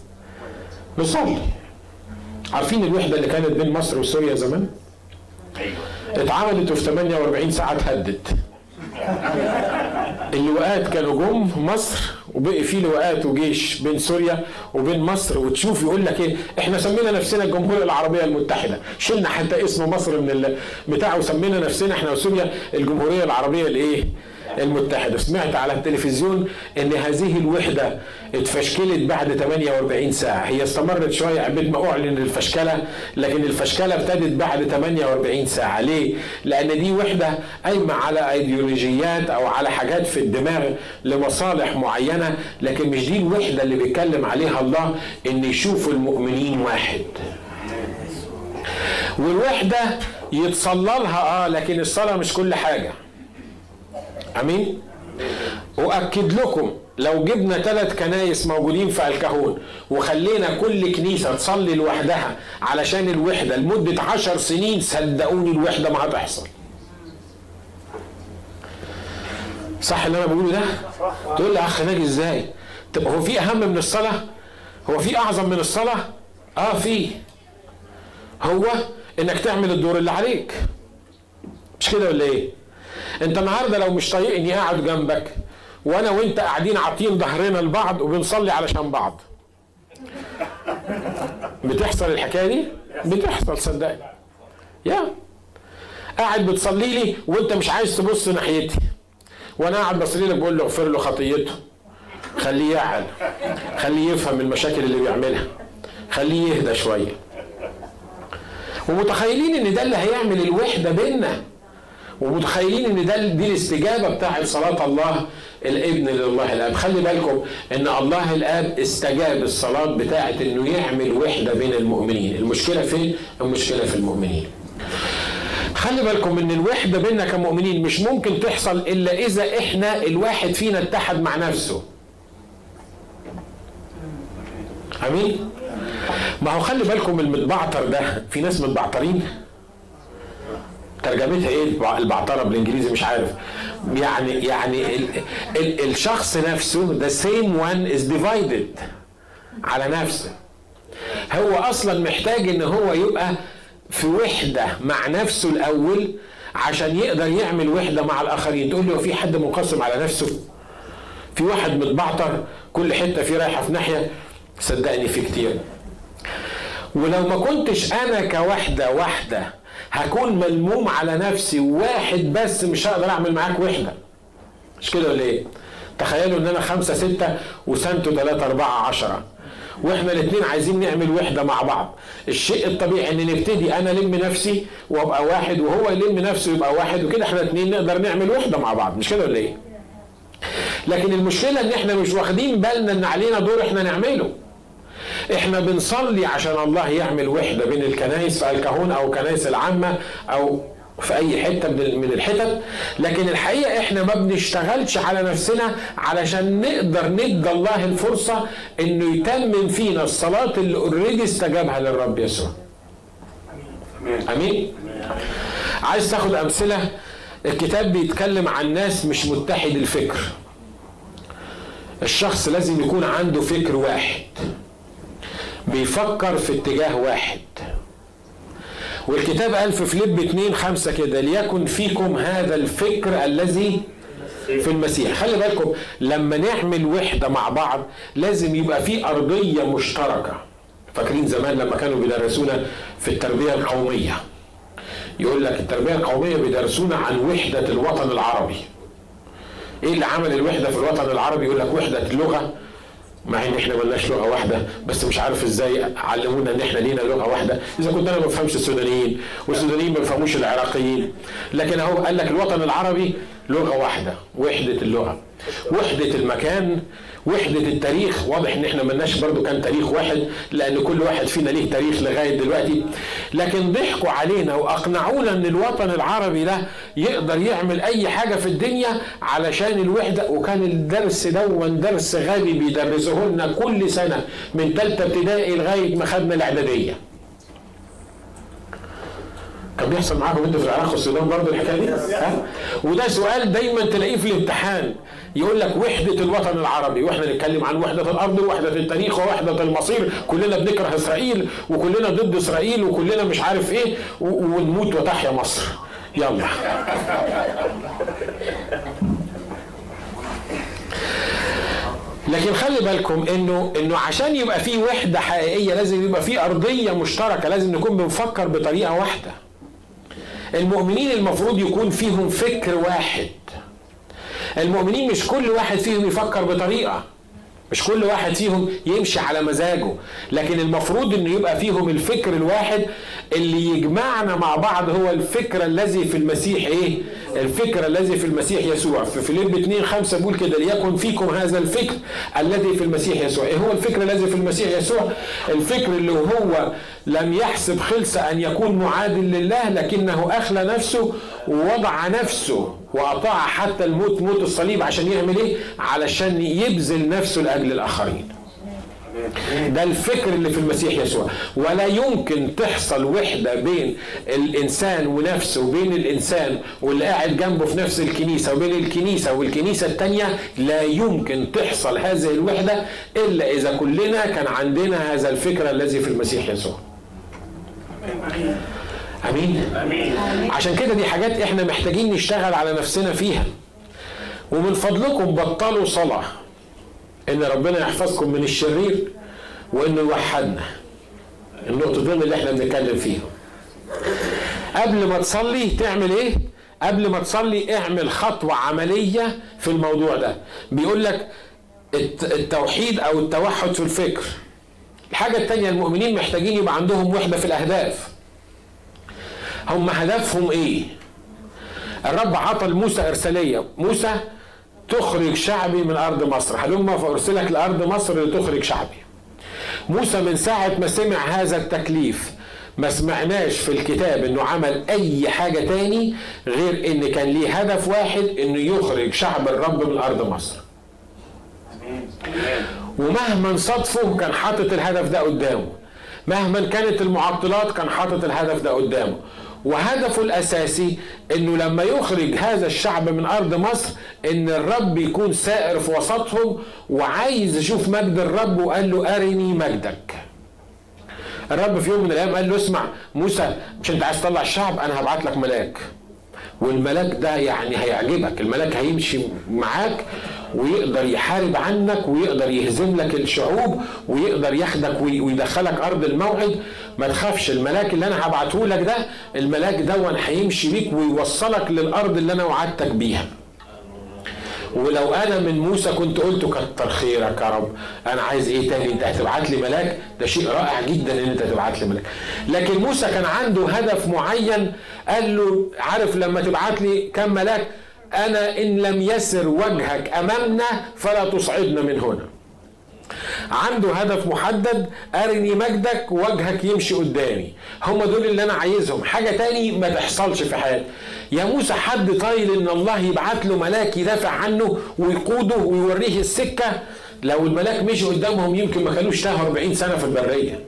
نصلي عارفين الوحدة اللي كانت بين مصر وسوريا زمان؟ أيوه. اتعملت وفي 48 ساعة اتهدت. اللواءات كانوا جم مصر وبقي في لواءات وجيش بين سوريا وبين مصر وتشوف يقول لك إيه؟ إحنا سمينا نفسنا الجمهورية العربية المتحدة. شلنا حتى اسم مصر من بتاع وسمينا نفسنا إحنا وسوريا الجمهورية العربية الإيه؟ المتحدة. سمعت على التلفزيون إن هذه الوحدة اتفشكلت بعد 48 ساعة. هي استمرت شوية عبد ما أعلن الفشكلة لكن الفشكلة ابتدت بعد 48 ساعة. ليه؟ لأن دي وحدة قايمة على ايديولوجيات أو على حاجات في الدماغ لمصالح معينة لكن مش دي الوحدة اللي بيتكلم عليها الله إن يشوف المؤمنين واحد. والوحدة يتصلى لها آه لكن الصلاة مش كل حاجة. أمين؟ أؤكد لكم لو جبنا ثلاث كنايس موجودين في الكهون وخلينا كل كنيسة تصلي لوحدها علشان الوحدة لمدة عشر سنين صدقوني الوحدة ما هتحصل. صح اللي أنا بقوله ده؟ تقول لي أخ ناجي إزاي؟ طب هو في أهم من الصلاة؟ هو في أعظم من الصلاة؟ آه في. هو إنك تعمل الدور اللي عليك. مش كده ولا إيه؟ انت النهارده لو مش طايقني قاعد جنبك وأنا وانت قاعدين عاطين ظهرنا لبعض وبنصلي علشان بعض. بتحصل الحكاية دي؟ بتحصل صدقني. يا. قاعد بتصلي لي وانت مش عايز تبص ناحيتي. وأنا قاعد بصلي لك بقول له اغفر له خطيته. خليه يعقل. خليه يفهم المشاكل اللي بيعملها. خليه يهدى شوية. ومتخيلين إن ده اللي هيعمل الوحدة بيننا ومتخيلين إن ده دي الاستجابة بتاعت صلاة الله الإبن لله الآب. خلي بالكم إن الله الآب استجاب الصلاة بتاعت إنه يعمل وحدة بين المؤمنين. المشكلة فين؟ المشكلة في المؤمنين. خلي بالكم إن الوحدة بيننا كمؤمنين مش ممكن تحصل إلا إذا إحنا الواحد فينا اتحد مع نفسه. آمين؟ ما هو خلي بالكم المتبعتر ده في ناس متبعترين؟ ترجمتها إيه؟ البعترة بالإنجليزي مش عارف. يعني يعني ال ال الشخص نفسه the same one is divided على نفسه. هو أصلا محتاج إن هو يبقى في وحدة مع نفسه الأول عشان يقدر يعمل وحدة مع الآخرين. تقول لي هو في حد منقسم على نفسه؟ في واحد متبعتر كل حتة فيه رايحة في ناحية؟ صدقني في كتير. ولو ما كنتش أنا كوحدة واحدة هكون ملموم على نفسي واحد بس مش هقدر أعمل معاك وحدة. مش كده ولا إيه؟ تخيلوا إن أنا خمسة ستة وسنتوا ثلاثة أربعة عشرة. وإحنا الاثنين عايزين نعمل وحدة مع بعض. الشيء الطبيعي إن نبتدي أنا ألم نفسي وأبقى واحد وهو يلم نفسه يبقى واحد وكده إحنا الاثنين نقدر نعمل وحدة مع بعض. مش كده ولا إيه؟ لكن المشكلة إن إحنا مش واخدين بالنا إن علينا دور إحنا نعمله. إحنا بنصلي عشان الله يعمل وحدة بين الكنائس في الكهون أو الكنائس العامة أو في أي حتة من الحتت. لكن الحقيقة إحنا ما بنشتغلش على نفسنا علشان نقدر ندي الله الفرصة إنه يتمم فينا الصلاة اللي اوريدي استجابها للرب يسوع. آمين. عايز تاخد أمثلة؟ الكتاب بيتكلم عن ناس مش متحد الفكر. الشخص لازم يكون عنده فكر واحد. بيفكر في اتجاه واحد. والكتاب قال في فليب 2 5 كده ليكن فيكم هذا الفكر الذي في المسيح. خلي بالكم لما نعمل وحدة مع بعض لازم يبقى في أرضية مشتركة. فاكرين زمان لما كانوا بيدرسونا في التربية القومية؟ يقول لك التربية القومية بيدرسونا عن وحدة الوطن العربي. إيه اللي عمل الوحدة في الوطن العربي؟ يقول لك وحدة اللغة مع إن إحنا ملناش لغة واحدة بس مش عارف إزاي علمونا إن إحنا لينا لغة واحدة. إذا كنت أنا ما بفهمش السودانيين والسودانيين ما بيفهموش العراقيين. لكن أهو قال لك الوطن العربي لغة واحدة وحدة اللغة. وحدة المكان وحدة التاريخ. واضح إن إحنا ملناش برضو كان تاريخ واحد لأن كل واحد فينا ليه تاريخ لغاية دلوقتي. لكن ضحكوا علينا وأقنعونا إن الوطن العربي ده يقدر يعمل أي حاجة في الدنيا علشان الوحدة. وكان الدرس دون درس غبي بيدرسوه لنا كل سنة من ثالثة ابتدائي لغاية ما خدنا الإعدادية. كان بيحصل معاكم أنتوا في العراق والسودان برضه الحكاية دي؟ ها؟ وده سؤال دايما تلاقيه في الامتحان. يقول لك وحدة الوطن العربي وإحنا نتكلم عن وحدة الأرض ووحدة التاريخ ووحدة المصير كلنا بنكره إسرائيل وكلنا ضد إسرائيل وكلنا مش عارف إيه ونموت وتحيا مصر. يلا. لكن خلي بالكم إنه إنه عشان يبقى في وحدة حقيقية لازم يبقى في أرضية مشتركة لازم نكون بنفكر بطريقة واحدة. المؤمنين المفروض يكون فيهم فكر واحد. المؤمنين مش كل واحد فيهم يفكر بطريقة. مش كل واحد فيهم يمشي على مزاجه لكن المفروض إنه يبقى فيهم الفكر الواحد اللي يجمعنا مع بعض هو الفكر الذي في المسيح إيه؟ الفكر الذي في المسيح يسوع. في فيليب 2 5 بيقول كده ليكن فيكم هذا الفكر الذي في المسيح يسوع. إيه هو الفكر الذي في المسيح يسوع؟ الفكر اللي هو لم يحسب خلص أن يكون معادل لله لكنه أخلى نفسه ووضع نفسه. وأطاع حتى الموت موت الصليب عشان يعمل إيه؟ علشان يبذل نفسه لأجل الآخرين. ده الفكر اللي في المسيح يسوع. ولا يمكن تحصل وحدة بين الإنسان ونفسه وبين الإنسان واللي قاعد جنبه في نفس الكنيسة وبين الكنيسة والكنيسة التانية. لا يمكن تحصل هذه الوحدة إلا إذا كلنا كان عندنا هذا الفكر الذي في المسيح يسوع. أمين. عشان كده دي حاجات إحنا محتاجين نشتغل على نفسنا فيها. ومن فضلكم بطلوا صلاة. إن ربنا يحفظكم من الشرير وإنه يوحدنا. النقطتين اللي إحنا بنتكلم فيهم قبل ما تصلي تعمل إيه؟ قبل ما تصلي اعمل خطوة عملية في الموضوع ده. بيقول لك التوحيد أو التوحد في الفكر. الحاجة التانية المؤمنين محتاجين يبقى عندهم وحدة في الأهداف. هم هدفهم إيه؟ الرب عطى لموسى إرسالية. موسى تخرج شعبي من أرض مصر. هلما فأرسلك لأرض مصر لتخرج شعبي. موسى من ساعة ما سمع هذا التكليف ما سمعناش في الكتاب إنه عمل أي حاجة تاني غير إن كان ليه هدف واحد إنه يخرج شعب الرب من أرض مصر. ومهما صدفه كان حاطط الهدف ده قدامه. مهما كانت المعطلات كان حاطط الهدف ده قدامه. وهدفه الأساسي إنه لما يخرج هذا الشعب من أرض مصر إن الرب يكون سائر في وسطهم وعايز يشوف مجد الرب وقال له أرني مجدك. الرب في يوم من الأيام قال له اسمع موسى مش أنت عايز تطلع الشعب؟ أنا هبعت لك ملاك. والملاك ده يعني هيعجبك الملاك هيمشي معاك. ويقدر يحارب عنك ويقدر يهزم لك الشعوب ويقدر ياخدك ويدخلك أرض الموعد. ما تخافش الملاك اللي أنا هبعته لك ده الملاك ده هيمشي بيك ويوصلك للأرض اللي أنا وعدتك بيها. ولو أنا من موسى كنت قلت كتر خيرك يا رب. أنا عايز إيه تاني؟ أنت هتبعت لي ملاك؟ ده شيء رائع جدا إن أنت تبعت لي ملاك. لكن موسى كان عنده هدف معين قال له عارف لما تبعت لي كم ملاك؟ أنا إن لم يسر وجهك أمامنا فلا تصعدنا من هنا. عنده هدف محدد أرني مجدك وجهك يمشي قدامي. هم دول اللي أنا عايزهم. حاجة تاني ما تحصلش في حياتي. يا موسى حد طايل إن الله يبعت له ملاك يدافع عنه ويقوده ويوريه السكة؟ لو الملاك مشي قدامهم يمكن ما كانوش تاهوا 40 سنة في البرية.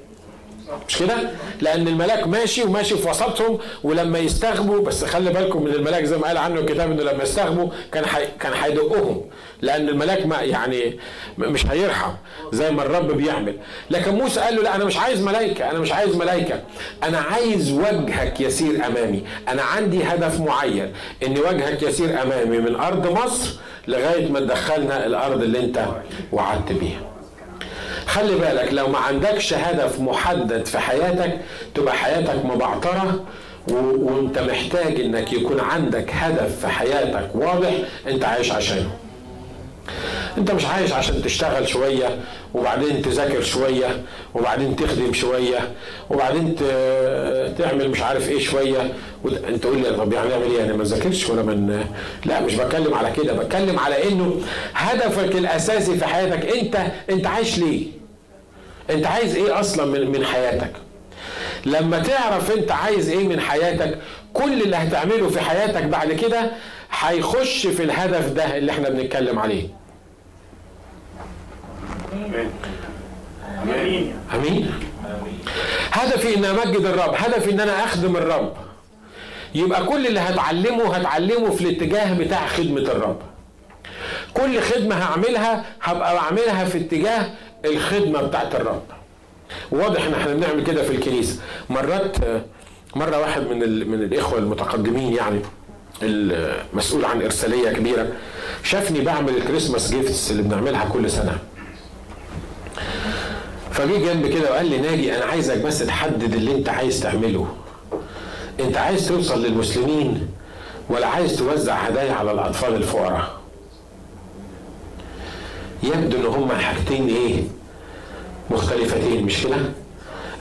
مش كده؟ لأن الملاك ماشي وماشي في وسطهم ولما يستغبوا بس خلي بالكم من الملاك زي ما قال عنه الكتاب إنه لما يستغبوا كان حي كان هيدقهم لأن الملاك ما يعني مش هيرحم زي ما الرب بيعمل. لكن موسى قال له لا أنا مش عايز ملائكة أنا مش عايز ملائكة أنا عايز وجهك يسير أمامي. أنا عندي هدف معين إن وجهك يسير أمامي من أرض مصر لغاية ما تدخلنا الأرض اللي أنت وعدت بيها. خلي بالك لو ما عندكش هدف محدد في حياتك تبقى حياتك مبعترة وانت محتاج إنك يكون عندك هدف في حياتك واضح أنت عايش عشانه. انت مش عايش عشان تشتغل شوية وبعدين تذاكر شوية وبعدين تخدم شوية وبعدين تعمل مش عارف إيه شوية. انت تقول لي طب يعني اعمل إيه؟ أنا ما ذاكرش ولا من لا مش بتكلم على كده بتكلم على انه هدفك الاساسي في حياتك انت انت عايش ليه؟ انت عايز إيه أصلا من من حياتك؟ لما تعرف انت عايز إيه من حياتك كل اللي هتعمله في حياتك بعد كده هيخش في الهدف ده اللي إحنا بنتكلم عليه. آمين. آمين. هدفي إن أمجد الرب. هدفي إن أنا أخدم الرب. يبقى كل اللي هتعلمه هتعلمه في الاتجاه بتاع خدمة الرب. كل خدمة هعملها هبقى بعملها في اتجاه الخدمة بتاعت الرب. واضح إن إحنا بنعمل كده في الكنيسة. مرات مرة واحد من من الإخوة المتقدمين يعني المسؤول عن إرسالية كبيرة شافني بعمل الكريسماس جيفتس اللي بنعملها كل سنة. فجي جنبي كده وقال لي ناجي أنا عايزك بس تحدد اللي أنت عايز تعمله. أنت عايز توصل للمسلمين ولا عايز توزع هدايا على الأطفال الفقراء؟ يبدو إن هما حاجتين إيه؟ مختلفتين مش كده؟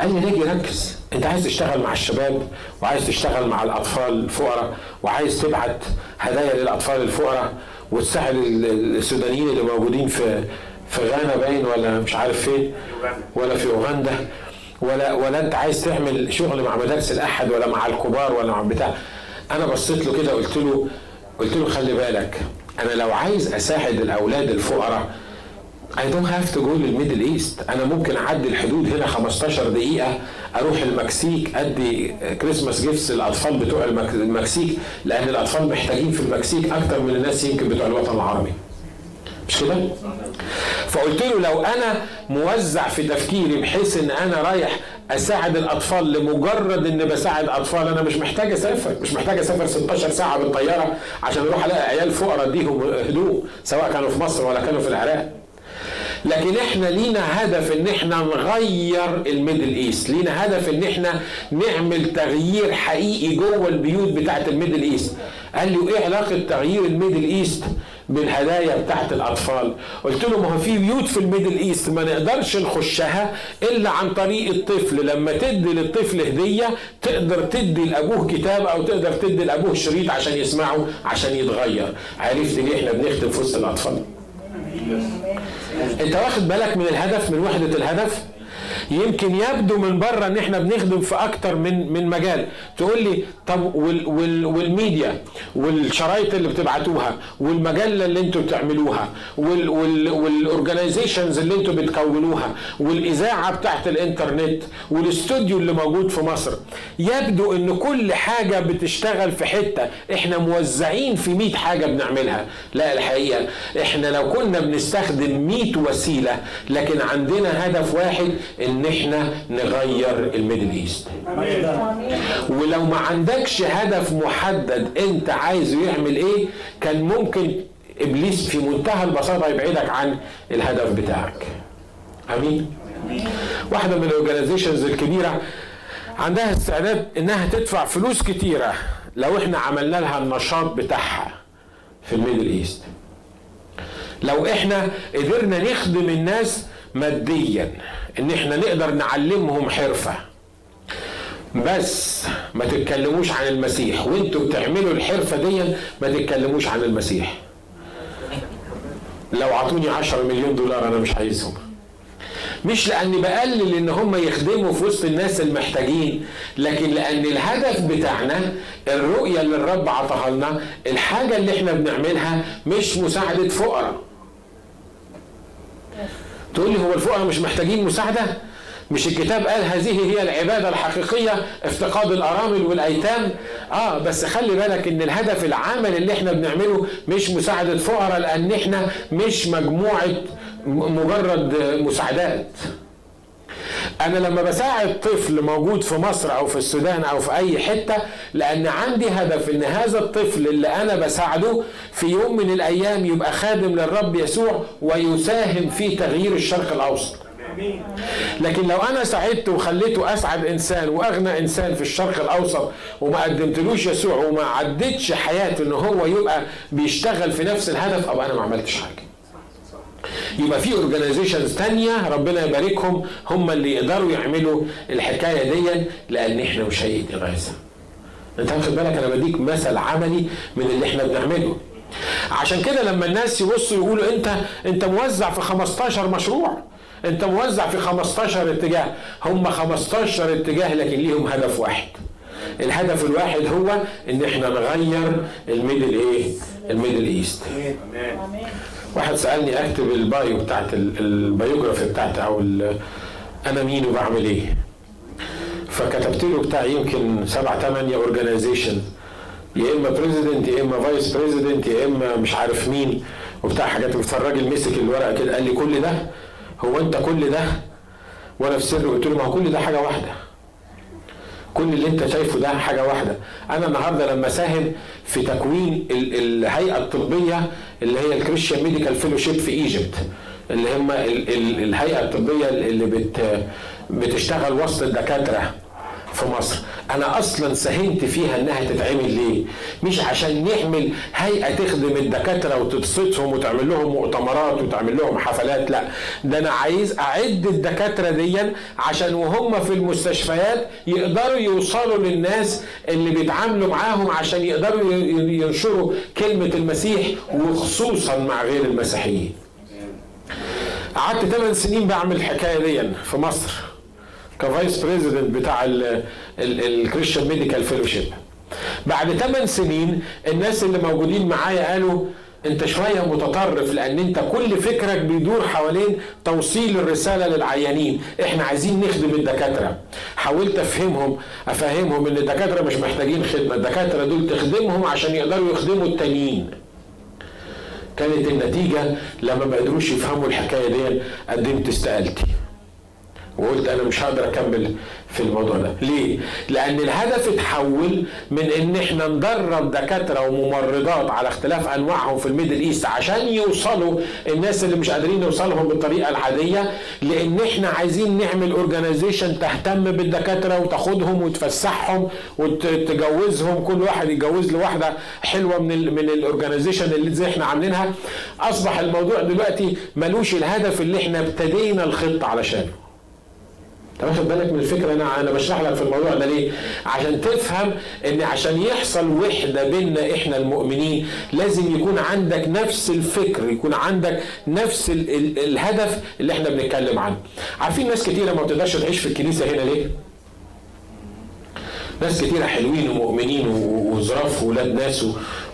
قال لي نيجي ركز. أنت عايز تشتغل مع الشباب وعايز تشتغل مع الأطفال الفقراء وعايز تبعت هدايا للأطفال الفقراء وتساعد السودانيين اللي موجودين في في غانا باين ولا مش عارف فين ولا في أوغندا ولا ولا أنت عايز تعمل شغل مع مدارس الأحد ولا مع الكبار ولا مع بتاع. أنا بصيت له كده قلت له قلت له خلي بالك أنا لو عايز أساعد الأولاد الفقراء I don't have to go لل Middle East أنا ممكن اعدي الحدود هنا 15 دقيقة أروح المكسيك أدي Christmas gifts للأطفال بتوع المكسيك لأن الأطفال محتاجين في المكسيك أكتر من الناس يمكن بتوع الوطن العربي. مش كده؟ فقلت له لو أنا موزع في تفكيري بحيث إن أنا رايح أساعد الأطفال لمجرد ان بساعد أطفال أنا مش محتاج أسافر مش محتاج أسافر 16 ساعة بالطيارة عشان أروح ألاقي عيال فقراء اديهم هدوم سواء كانوا في مصر ولا كانوا في العراق. لكن إحنا لينا هدف إن إحنا نغير ال Middle East لينا هدف إن إحنا نعمل تغيير حقيقي جوه البيوت بتاعت ال Middle East. قال لي وإيه علاقة تغيير ال Middle East؟ بالهدايا بتاعت الأطفال. قلت له ما هو في بيوت في ال Middle East ما نقدرش نخشها إلا عن طريق الطفل. لما تدي للطفل هدية تقدر تدي لأبوه كتاب أو تقدر تدي لأبوه شريط عشان يسمعه عشان يتغير. عرفت ليه إحنا بنخدم في وسط الأطفال؟ أنت واخد بالك من الهدف من وحدة الهدف؟ يمكن يبدو من بره إن إحنا بنخدم في أكتر من من مجال. تقول لي طب وال وال والميديا والشرايط اللي بتبعتوها والمجلة اللي أنتوا بتعملوها وال وال وال organizations اللي أنتوا بتكونوها والإذاعة بتاعت الإنترنت والاستوديو اللي موجود في مصر. يبدو إن كل حاجة بتشتغل في حتة إحنا موزعين في 100 حاجة بنعملها. لا الحقيقة إحنا لو كنا بنستخدم 100 وسيلة لكن عندنا هدف واحد إن إحنا نغير ال Middle East. ولو ما عندكش هدف محدد أنت عايزه يعمل إيه كان ممكن إبليس في منتهى البساطة يبعدك عن الهدف بتاعك. آمين؟ واحدة من ال organizations الكبيرة عندها استعداد إنها تدفع فلوس كتيرة لو إحنا عملنا لها النشاط بتاعها في ال Middle East. لو إحنا قدرنا نخدم الناس ماديا إن إحنا نقدر نعلمهم حرفة. بس ما تتكلموش عن المسيح. وإنتوا بتعملوا الحرفة دي ما تتكلموش عن المسيح. لو عطوني 10 مليون دولار أنا مش عايزهم. مش لأني بقلل إن هم يخدموا في وسط الناس المحتاجين لكن لأن الهدف بتاعنا الرؤية اللي الرب عطاها لنا الحاجة اللي إحنا بنعملها مش مساعدة فقراء. تقول لي هو الفقراء مش محتاجين مساعدة؟ مش الكتاب قال هذه هي العبادة الحقيقية افتقاد الأرامل والأيتام؟ آه بس خلي بالك إن الهدف العمل اللي إحنا بنعمله مش مساعدة فقراء لأن إحنا مش مجموعة مجرد مساعدات. أنا لما بساعد طفل موجود في مصر أو في السودان أو في أي حتة لأن عندي هدف إن هذا الطفل اللي أنا بساعده في يوم من الأيام يبقى خادم للرب يسوع ويساهم في تغيير الشرق الأوسط. لكن لو أنا ساعدته وخليته أسعد إنسان وأغنى إنسان في الشرق الأوسط وما قدمتلوش يسوع وما عدتش حياته إن هو يبقى بيشتغل في نفس الهدف أو أنا ما عملتش حاجة. يبقى في اورجانيزيشنز تانية ربنا يباركهم هم اللي يقدروا يعملوا الحكاية دي لأن إحنا مش اغاثه. أنت واخد بالك؟ أنا بديك مثل عملي من اللي إحنا بنعمله. عشان كده لما الناس يبصوا يقولوا أنت أنت موزع في 15 مشروع. أنت موزع في 15 اتجاه. هم 15 اتجاه لكن ليهم هدف واحد. الهدف الواحد هو إن إحنا نغير ال Middle إيه؟ ال Middle East. واحد سألني أكتب ال bio بتاعت ال biography بتاعتي أو أنا مين وبعمل إيه. فكتبت له بتاع يمكن سبع ثمانية organization يا إما president يا إما vice president يا إما مش عارف مين. وبتاع حاجات فالراجل مسك الورقة كده قال لي كل ده. هو أنت كل ده؟ وأنا في سري قلت له ما هو كل ده حاجة واحدة. كل اللي أنت شايفه ده حاجة واحدة. أنا النهارده لما ساهم في تكوين الهيئة الطبية اللي هي ال Christian Medical Fellowship في Egypt اللي هم الهيئة الطبية اللي بت بتشتغل وسط الدكاترة. في مصر. أنا أصلا ساهمت فيها إنها تتعمل ليه؟ مش عشان نعمل هيئة تخدم الدكاترة وتبسطهم وتعمل لهم مؤتمرات وتعمل لهم حفلات لا. ده أنا عايز أعد الدكاترة دي عشان وهم في المستشفيات يقدروا يوصلوا للناس اللي بيتعاملوا معاهم عشان يقدروا ينشروا كلمة المسيح وخصوصا مع غير المسيحيين. قعدت 8 سنين بعمل الحكاية دي في مصر. كفايس بريزيدنت بتاع ال Christian Medical Fellowship بعد 8 سنين الناس اللي موجودين معايا قالوا أنت شوية متطرف لأن أنت كل فكرك بيدور حوالين توصيل الرسالة للعيانين. إحنا عايزين نخدم الدكاترة. حاولت أفهمهم أفهمهم إن الدكاترة مش محتاجين خدمة. الدكاترة دول تخدمهم عشان يقدروا يخدموا التانيين. كانت النتيجة لما ما قدروش يفهموا الحكاية دي قدمت استقالتي. وقلت أنا مش هقدر أكمل في الموضوع ده. ليه؟ لأن الهدف اتحول من إن إحنا ندرب دكاترة وممرضات على اختلاف أنواعهم في ال Middle East عشان يوصلوا الناس اللي مش قادرين يوصلهم بالطريقة العادية لأن إحنا عايزين نعمل organization تهتم بالدكاترة وتاخدهم وتفسحهم وتجوزهم كل واحد يتجوز له واحدة حلوة من ال من ال organization اللي زي إحنا عاملينها. أصبح الموضوع دلوقتي ملوش الهدف اللي إحنا ابتدينا الخطة علشانه. انت واخد بالك من الفكرة أنا أنا بشرح لك في الموضوع ده ليه؟ عشان تفهم إن عشان يحصل وحدة بيننا إحنا المؤمنين لازم يكون عندك نفس الفكر يكون عندك نفس ال ال الهدف اللي إحنا بنتكلم عنه. عارفين ناس كتيرة ما بتقدرش تعيش في الكنيسة هنا ليه؟ ناس كتيرة حلوين ومؤمنين وظراف ولاد ناس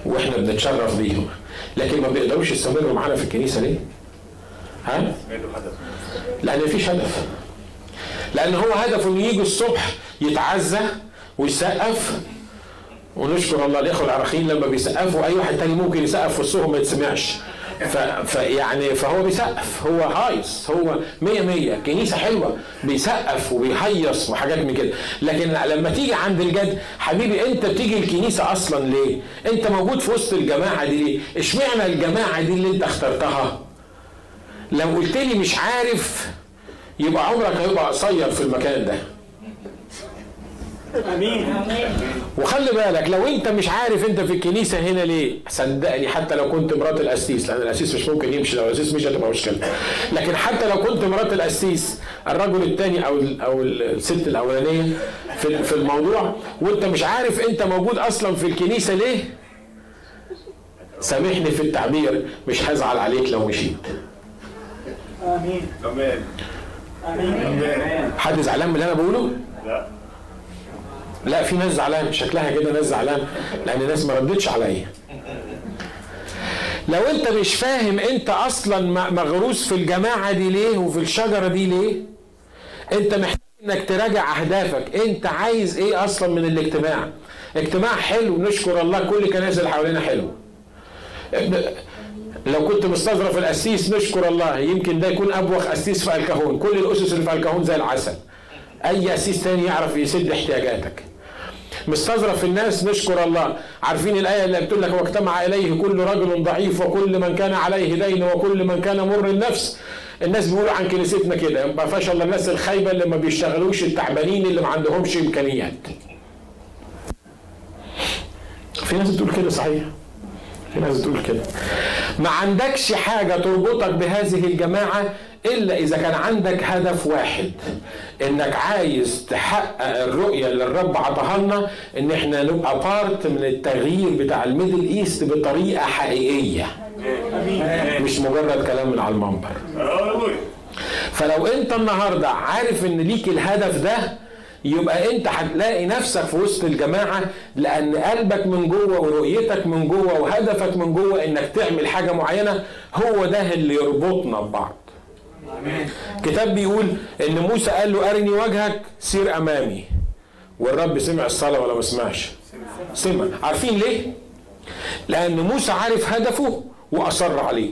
وإحنا بنتشرف بيهم لكن ما بيقدروش يستمروا معانا في الكنيسة ليه؟ ها؟ لأن مفيش هدف. لأن هو هدفه إنه يجي الصبح يتعزى ويسقف. ونشكر الله الاخوه العراقيين لما بيسقفوا أي واحد تاني ممكن يسقف في الصبح ما يتسمعش. فيعني فهو بيسقف هو هايص هو مية مية كنيسة حلوة بيسقف وبيهيص وحاجات من كده. لكن لما تيجي عند الجد حبيبي أنت بتيجي الكنيسة أصلا ليه؟ أنت موجود في وسط الجماعة دي ليه؟ اشمعنى الجماعة دي اللي أنت اخترتها؟ لو قلت لي مش عارف يبقى عمرك هيبقى قصير في المكان ده. آمين. وخلي بالك لو انت مش عارف انت في الكنيسة هنا ليه صدقني حتى لو كنت مرات القسيس لأن القسيس مش ممكن يمشي لو القسيس مش هتبقى مشكلة. لكن حتى لو كنت مرات القسيس الرجل الثاني أو أو الست الأولانية في في الموضوع وانت مش عارف انت موجود أصلا في الكنيسة ليه سامحني في التعبير مش هزعل عليك لو مشيت. آمين. امين حد زعلان من اللي أنا بقوله؟ لا. لا في ناس زعلان شكلها كده ناس زعلان لأن الناس ما ردتش عليا. لو أنت مش فاهم أنت أصلا مغروس في الجماعة دي ليه وفي الشجرة دي ليه أنت محتاج إنك تراجع أهدافك. أنت عايز إيه أصلا من الاجتماع؟ اجتماع حلو نشكر الله كل كنائس اللي حوالينا حلو لو كنت مستظرف القسيس نشكر الله يمكن ده يكون أبوخ قسيس في الكهون. كل الأسس اللي في الكهون زي العسل. أي قسيس تاني يعرف يسد احتياجاتك. مستظرف الناس نشكر الله. عارفين الآية اللي بتقول لك واجتمع إليه كل رجل ضعيف وكل من كان عليه دين وكل من كان مر النفس. الناس بيقولوا عن كنيستنا كده. ما فيهاش إلا الناس الخايبة اللي ما بيشتغلوش التعبانين اللي ما عندهمش إمكانيات. في ناس بتقول كده صحيح؟ ناس بتقول كده. ما عندكش حاجة تربطك بهذه الجماعة إلا إذا كان عندك هدف واحد إنك عايز تحقق الرؤية اللي الرب عطاها لنا إن إحنا نبقى part من التغيير بتاع ال Middle East بطريقة حقيقية. مش مجرد كلام من على المنبر. فلو أنت النهاردة عارف إن ليك الهدف ده يبقى انت هتلاقي نفسك في وسط الجماعة لأن قلبك من جوه ورؤيتك من جوه وهدفك من جوه إنك تعمل حاجة معينة هو ده اللي يربطنا ببعض. كتاب بيقول إن موسى قال له أرني وجهك سير أمامي والرب سمع الصلاة ولا ما سمعش؟ سمع عارفين ليه؟ لأن موسى عارف هدفه وأصر عليه.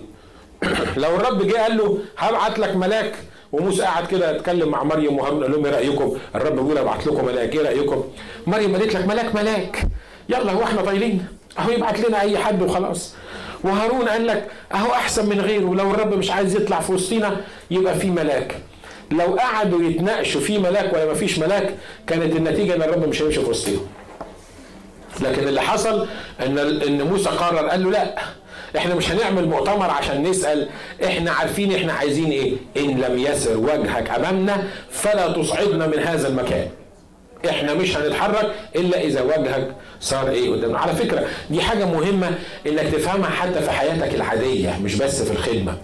لو الرب جه قال له هبعت لك ملاك وموسى قاعد كده يتكلم مع مريم وهارون قال لهم إيه رأيكم؟ الرب بيقول ابعت لكم ملاك إيه رأيكم؟ مريم قالت لك ملاك ملاك. يلا هو إحنا طايلين. أهو يبعت لنا أي حد وخلاص. وهارون قال لك أهو أحسن من غيره. لو الرب مش عايز يطلع في وسطينا يبقى في ملاك. لو قعدوا يتناقشوا في ملاك ولا ما فيش ملاك كانت النتيجة إن الرب مش هيمشي في وسطيهم. لكن اللي حصل إن إن موسى قرر قال له لا. إحنا مش هنعمل مؤتمر عشان نسأل إحنا عارفين إحنا عايزين إيه. إن لم يسر وجهك أمامنا فلا تصعدنا من هذا المكان. إحنا مش هنتحرك إلا إذا وجهك صار إيه قدامنا. على فكرة دي حاجة مهمة إنك تفهمها حتى في حياتك العادية مش بس في الخدمة.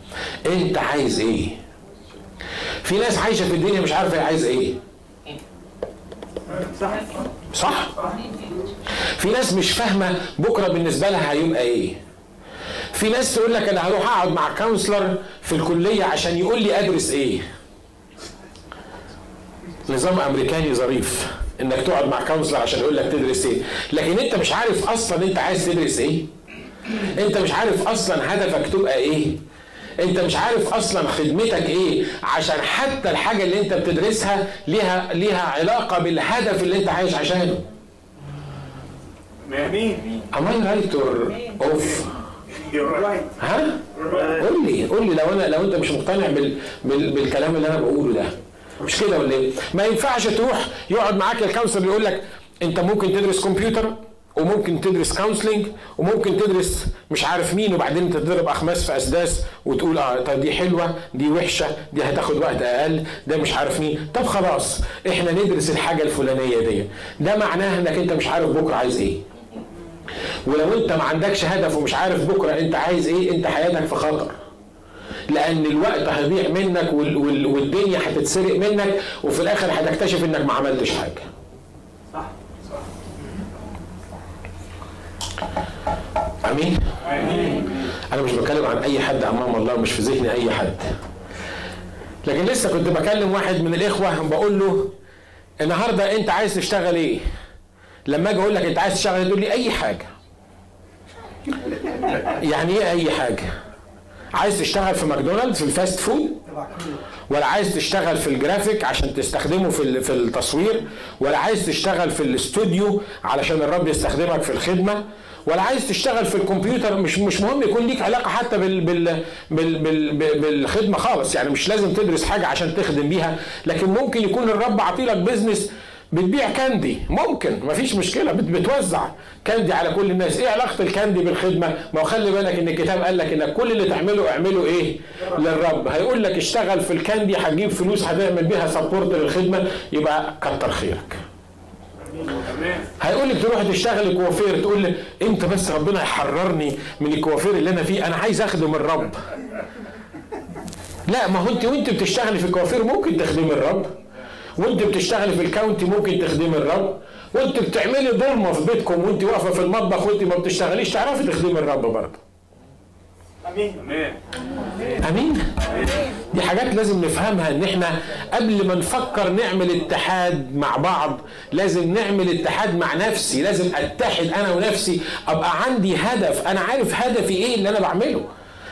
أنت عايز إيه؟ في ناس عايشة في الدنيا مش عارفة هي عايز إيه. صح؟ صح. في ناس مش فاهمة بكرة بالنسبة لها هيبقى إيه. في ناس تقول لك أنا هروح اقعد مع counselor في الكلية عشان يقول لي أدرس إيه؟ نظام أمريكاني ظريف. إنك تقعد مع counselor عشان يقول لك تدرس إيه. لكن أنت مش عارف أصلا أنت عايز تدرس إيه. أنت مش عارف أصلا هدفك تبقى إيه. أنت مش عارف أصلا خدمتك إيه. عشان حتى الحاجة اللي أنت بتدرسها ليها ليها علاقة بالهدف اللي أنت عايش عشانه. امين Am I right or off؟ ها؟ قول لي قول لي لو أنا لو أنت مش مقتنع بال بال بالكلام اللي أنا بقوله ده. مش كده ولا إيه؟ ما ينفعش تروح يقعد معاك ال counselor يقول لك أنت ممكن تدرس كمبيوتر وممكن تدرس counseling وممكن تدرس مش عارف مين وبعدين أنت تضرب أخماس في أسداس وتقول آه طب دي حلوة دي وحشة دي هتاخد وقت أقل ده مش عارف مين. طب خلاص إحنا ندرس الحاجة الفلانية دي. ده معناها إنك أنت مش عارف بكرة عايز إيه. ولو انت ما عندكش هدف ومش عارف بكرة انت عايز إيه انت حياتك في خطر. لأن الوقت هيضيع منك وال وال والدنيا هتتسرق منك وفي الآخر هتكتشف إنك ما عملتش حاجة. صح أمين؟ أنا مش بتكلم عن أي حد أمام الله مش في ذهني أي حد. لكن لسه كنت بكلم واحد من الإخوة بقول له النهارده أنت عايز تشتغل إيه؟ لما أجي أقول لك انت عايز تشتغل؟ تقول لي اي حاجة. يعني إيه اي حاجة؟ عايز تشتغل في ماكدونالدز في ال fast food؟ ولا عايز تشتغل في الجرافيك عشان تستخدمه في في التصوير؟ ولا عايز تشتغل في الاستوديو علشان الرب يستخدمك في الخدمة؟ ولا عايز تشتغل في الكمبيوتر؟ مش مش مهم يكون ليك علاقة حتى بال بال بال بال بالخدمة خالص. يعني مش لازم تدرس حاجة عشان تخدم بيها. لكن ممكن يكون الرب عطيلك business بتبيع candy. ممكن مفيش مشكلة. بت- بتوزع كاندي على كل الناس. إيه علاقة ال candy بالخدمة؟ ما هو خلي بالك إن الكتاب قال لك انك كل اللي تعمله اعمله إيه؟ للرب. هيقول لك اشتغل في ال candy هتجيب فلوس هتعمل بيها support للخدمة. يبقى كتر خيرك. هيقول لك تروح تشتغل كوافير تقول لي إمتى بس ربنا يحررني من الكوافير اللي أنا فيه؟ أنا عايز اخدم الرب. لا ما هو أنت وأنت بتشتغلي في الكوافير ممكن تخدمي الرب. وانت بتشتغلي في ال county ممكن تخدمي الرب. وانت بتعملي ضلمه في بيتكم وانت واقفة في المطبخ وانت ما بتشتغليش تعرفي تخدمي الرب برضه. آمين. آمين؟ دي حاجات لازم نفهمها إن إحنا قبل ما نفكر نعمل اتحاد مع بعض لازم نعمل اتحاد مع نفسي لازم أتحد أنا ونفسي. أبقى عندي هدف. أنا عارف هدفي إيه اللي أنا بعمله.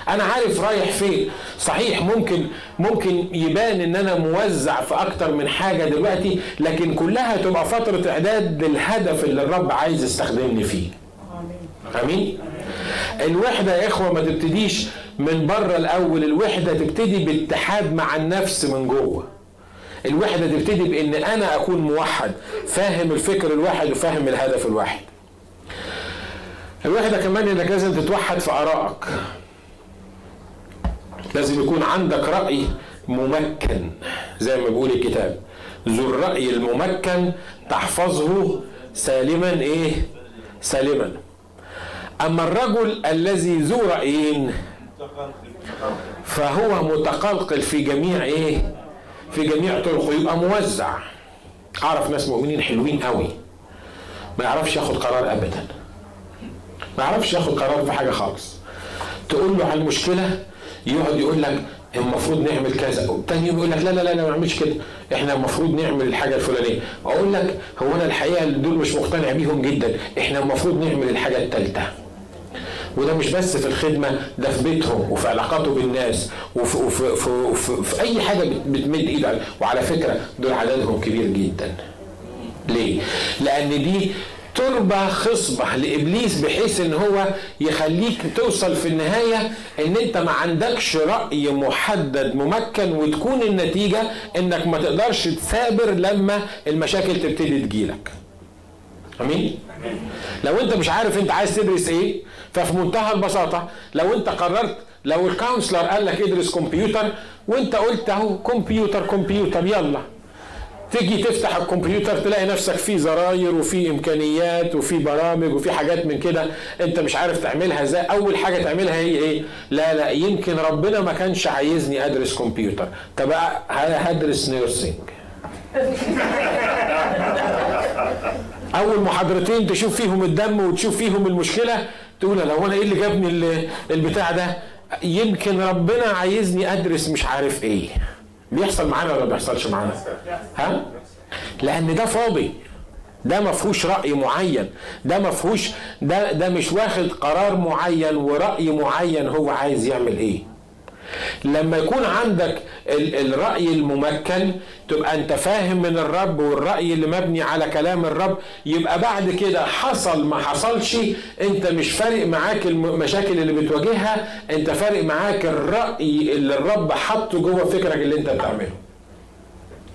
أنا عارف رايح فين. صحيح ممكن ممكن يبان إن أنا موزع في أكتر من حاجة دلوقتي لكن كلها تبقى فترة إعداد للهدف اللي الرب عايز يستخدمني فيه. آمين؟ الوحدة يا إخوة ما تبتديش من بره الأول. الوحدة تبتدي باتحاد مع النفس من جوه. الوحدة تبتدي بإن أنا أكون موحد فاهم الفكر الواحد وفاهم الهدف الواحد. الوحدة كمان إنك لازم تتوحد في آرائك. لازم يكون عندك رأي ممكن زي ما بيقول الكتاب. ذو الرأي الممكن تحفظه سالما إيه؟ سالما. أما الرجل الذي ذو رأيين فهو متقلقل في جميع إيه؟ في جميع طرقه يبقى موزع. أعرف ناس مؤمنين حلوين قوي. ما يعرفش ياخد قرار أبدا. ما يعرفش ياخد قرار في حاجة خالص. تقول له على المشكلة يقعد يقول لك المفروض نعمل كذا تاني يوم يقول لك لا لا لا ما نعملش كده. إحنا المفروض نعمل الحاجة الفلانية. أقول لك هو أنا الحقيقة دول مش مقتنع بيهم جدا. إحنا المفروض نعمل الحاجة الثالثه وده مش بس في الخدمة ده في بيتهم وفي علاقاته بالناس وفي, وفي, في, وفي, في أي حاجة بت- بتمد إيدها وعلى فكرة دول عددهم كبير جدا. ليه؟ لأن دي تربة خصبة لإبليس بحيث إن هو يخليك توصل في النهاية إن أنت ما عندكش رأي محدد ممكن وتكون النتيجة إنك ما تقدرش تثابر لما المشاكل تبتدي تجيلك. آمين لو أنت مش عارف أنت عايز تدرس إيه ففي منتهى البساطة لو أنت قررت لو ال counselor قال لك ادرس كمبيوتر وأنت قلت أهو كمبيوتر كمبيوتر يلا تيجي تفتح الكمبيوتر تلاقي نفسك في زراير وفي إمكانيات وفي برامج وفي حاجات من كده أنت مش عارف تعملها إزاي. أول حاجة تعملها هي إيه؟ لا لا يمكن ربنا ما كانش عايزني أدرس كمبيوتر. طب هدرس nursing؟ أول محاضرتين تشوف فيهم الدم وتشوف فيهم المشكلة تقول لو أنا إيه اللي جابني ال- البتاع ده؟ يمكن ربنا عايزني أدرس مش عارف إيه. بيحصل معانا ولا ما بيحصلش معانا؟ ها؟ لأن ده فاضي. ده ما فيهوش رأي معين. ده ما فيهوش ده ده مش واخد قرار معين ورأي معين هو عايز يعمل إيه. لما يكون عندك ال- الرأي الممكن تبقى أنت فاهم من الرب والرأي اللي مبني على كلام الرب يبقى بعد كده حصل ما حصلش أنت مش فارق معاك المشاكل اللي بتواجهها أنت فارق معاك الرأي اللي الرب حطه جوه فكرك اللي أنت بتعمله.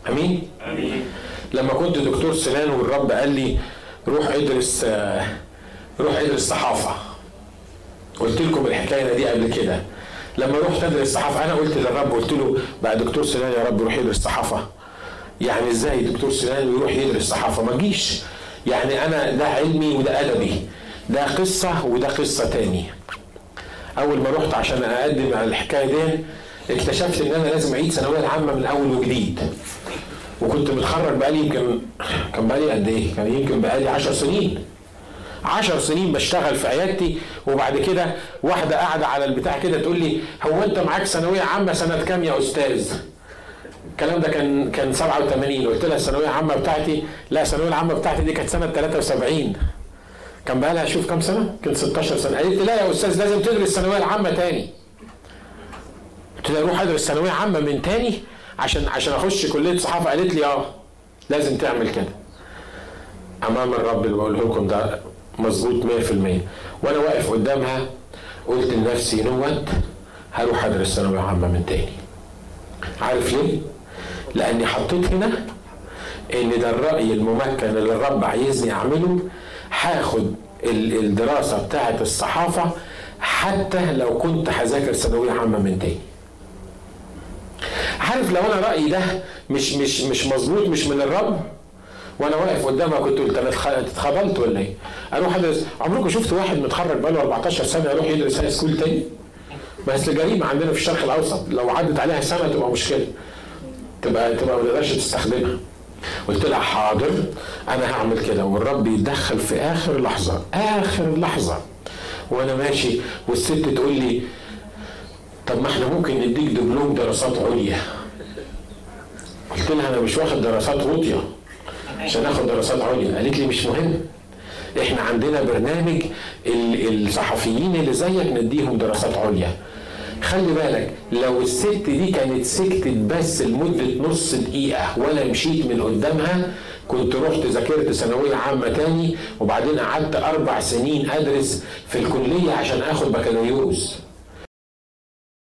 آمين؟ آمين. لما كنت دكتور سنان والرب قال لي روح ادرس آه، روح ادرس صحافة. قلت لكم الحكاية دي قبل كده. لما رحت ادرس صحافه أنا قلت للرب قلت له بقى دكتور سنان يا رب روح يدرس صحافة. يعني إزاي دكتور سنان يروح يدرس صحافة؟ ما تجيش. يعني أنا ده علمي وده أدبي. ده قصة وده قصة تاني. أول ما رحت عشان أقدم على الحكاية دي اكتشفت إن أنا لازم أعيد ثانوية العامه من أول وجديد. وكنت متخرج بقالي يمكن كان بقالي قد إيه؟ كان يمكن بقالي 10 سنين. عشر سنين بشتغل في عيادتي وبعد كده واحدة قاعدة على البتاع كده تقول لي هو أنت معاك ثانوية عامة سنة كام يا أستاذ؟ الكلام ده كان كان 87 قلت لها الثانوية العامة بتاعتي لا الثانوية العامة بتاعتي دي كانت سنة 73 كان بقى لها شوف كام سنة؟ كان 16 سنة. قالت لي لا يا أستاذ لازم تدرس الثانوية العامة تاني. قلت لها روح أدرس ثانوية عامة من تاني عشان عشان أخش كلية صحافة. قالت لي آه لازم تعمل كده. أمام الرب اللي بقوله لكم ده مظبوط 100% وأنا واقف قدامها قلت لنفسي نوت هروح أدرس ثانوية عامة من تاني. عارف ليه؟ لأني حطيت هنا إن ده الرأي الممكن اللي الرب عايزني أعمله. هاخد ال- الدراسة بتاعة الصحافة حتى لو كنت هذاكر ثانوية عامة من تاني. عارف لو أنا رأيي ده مش مش مش مظبوط مش من الرب؟ وأنا واقف قدامها كنت قلت أنا اتخ- اتخبلت ولا إيه؟ أروح ادرس عمركم شفت واحد متخرج بقاله 14 سنة يروح يدرس هاي سكول تاني؟ بس جريمه عندنا في الشرق الأوسط لو عدت عليها سنة تبقى مشكلة. تبقى تبقى ما تقدرش تستخدمها. قلت لها حاضر أنا هعمل كده. والرب يتدخل في آخر لحظة آخر لحظة. وأنا ماشي والست تقول لي طب ما إحنا ممكن نديك دبلوم دراسات عليا. قلت لها أنا مش واخد دراسات واطية عشان آخد دراسات عليا. قالت لي مش مهم. إحنا عندنا برنامج ال- الصحفيين اللي زيك نديهم دراسات عليا. خلي بالك لو الست دي كانت سكتت بس لمدة نص دقيقة ولا مشيت من قدامها كنت رحت ذاكرت ثانوية عامة تاني وبعدين قعدت أربع سنين أدرس في الكلية عشان آخد بكالوريوس.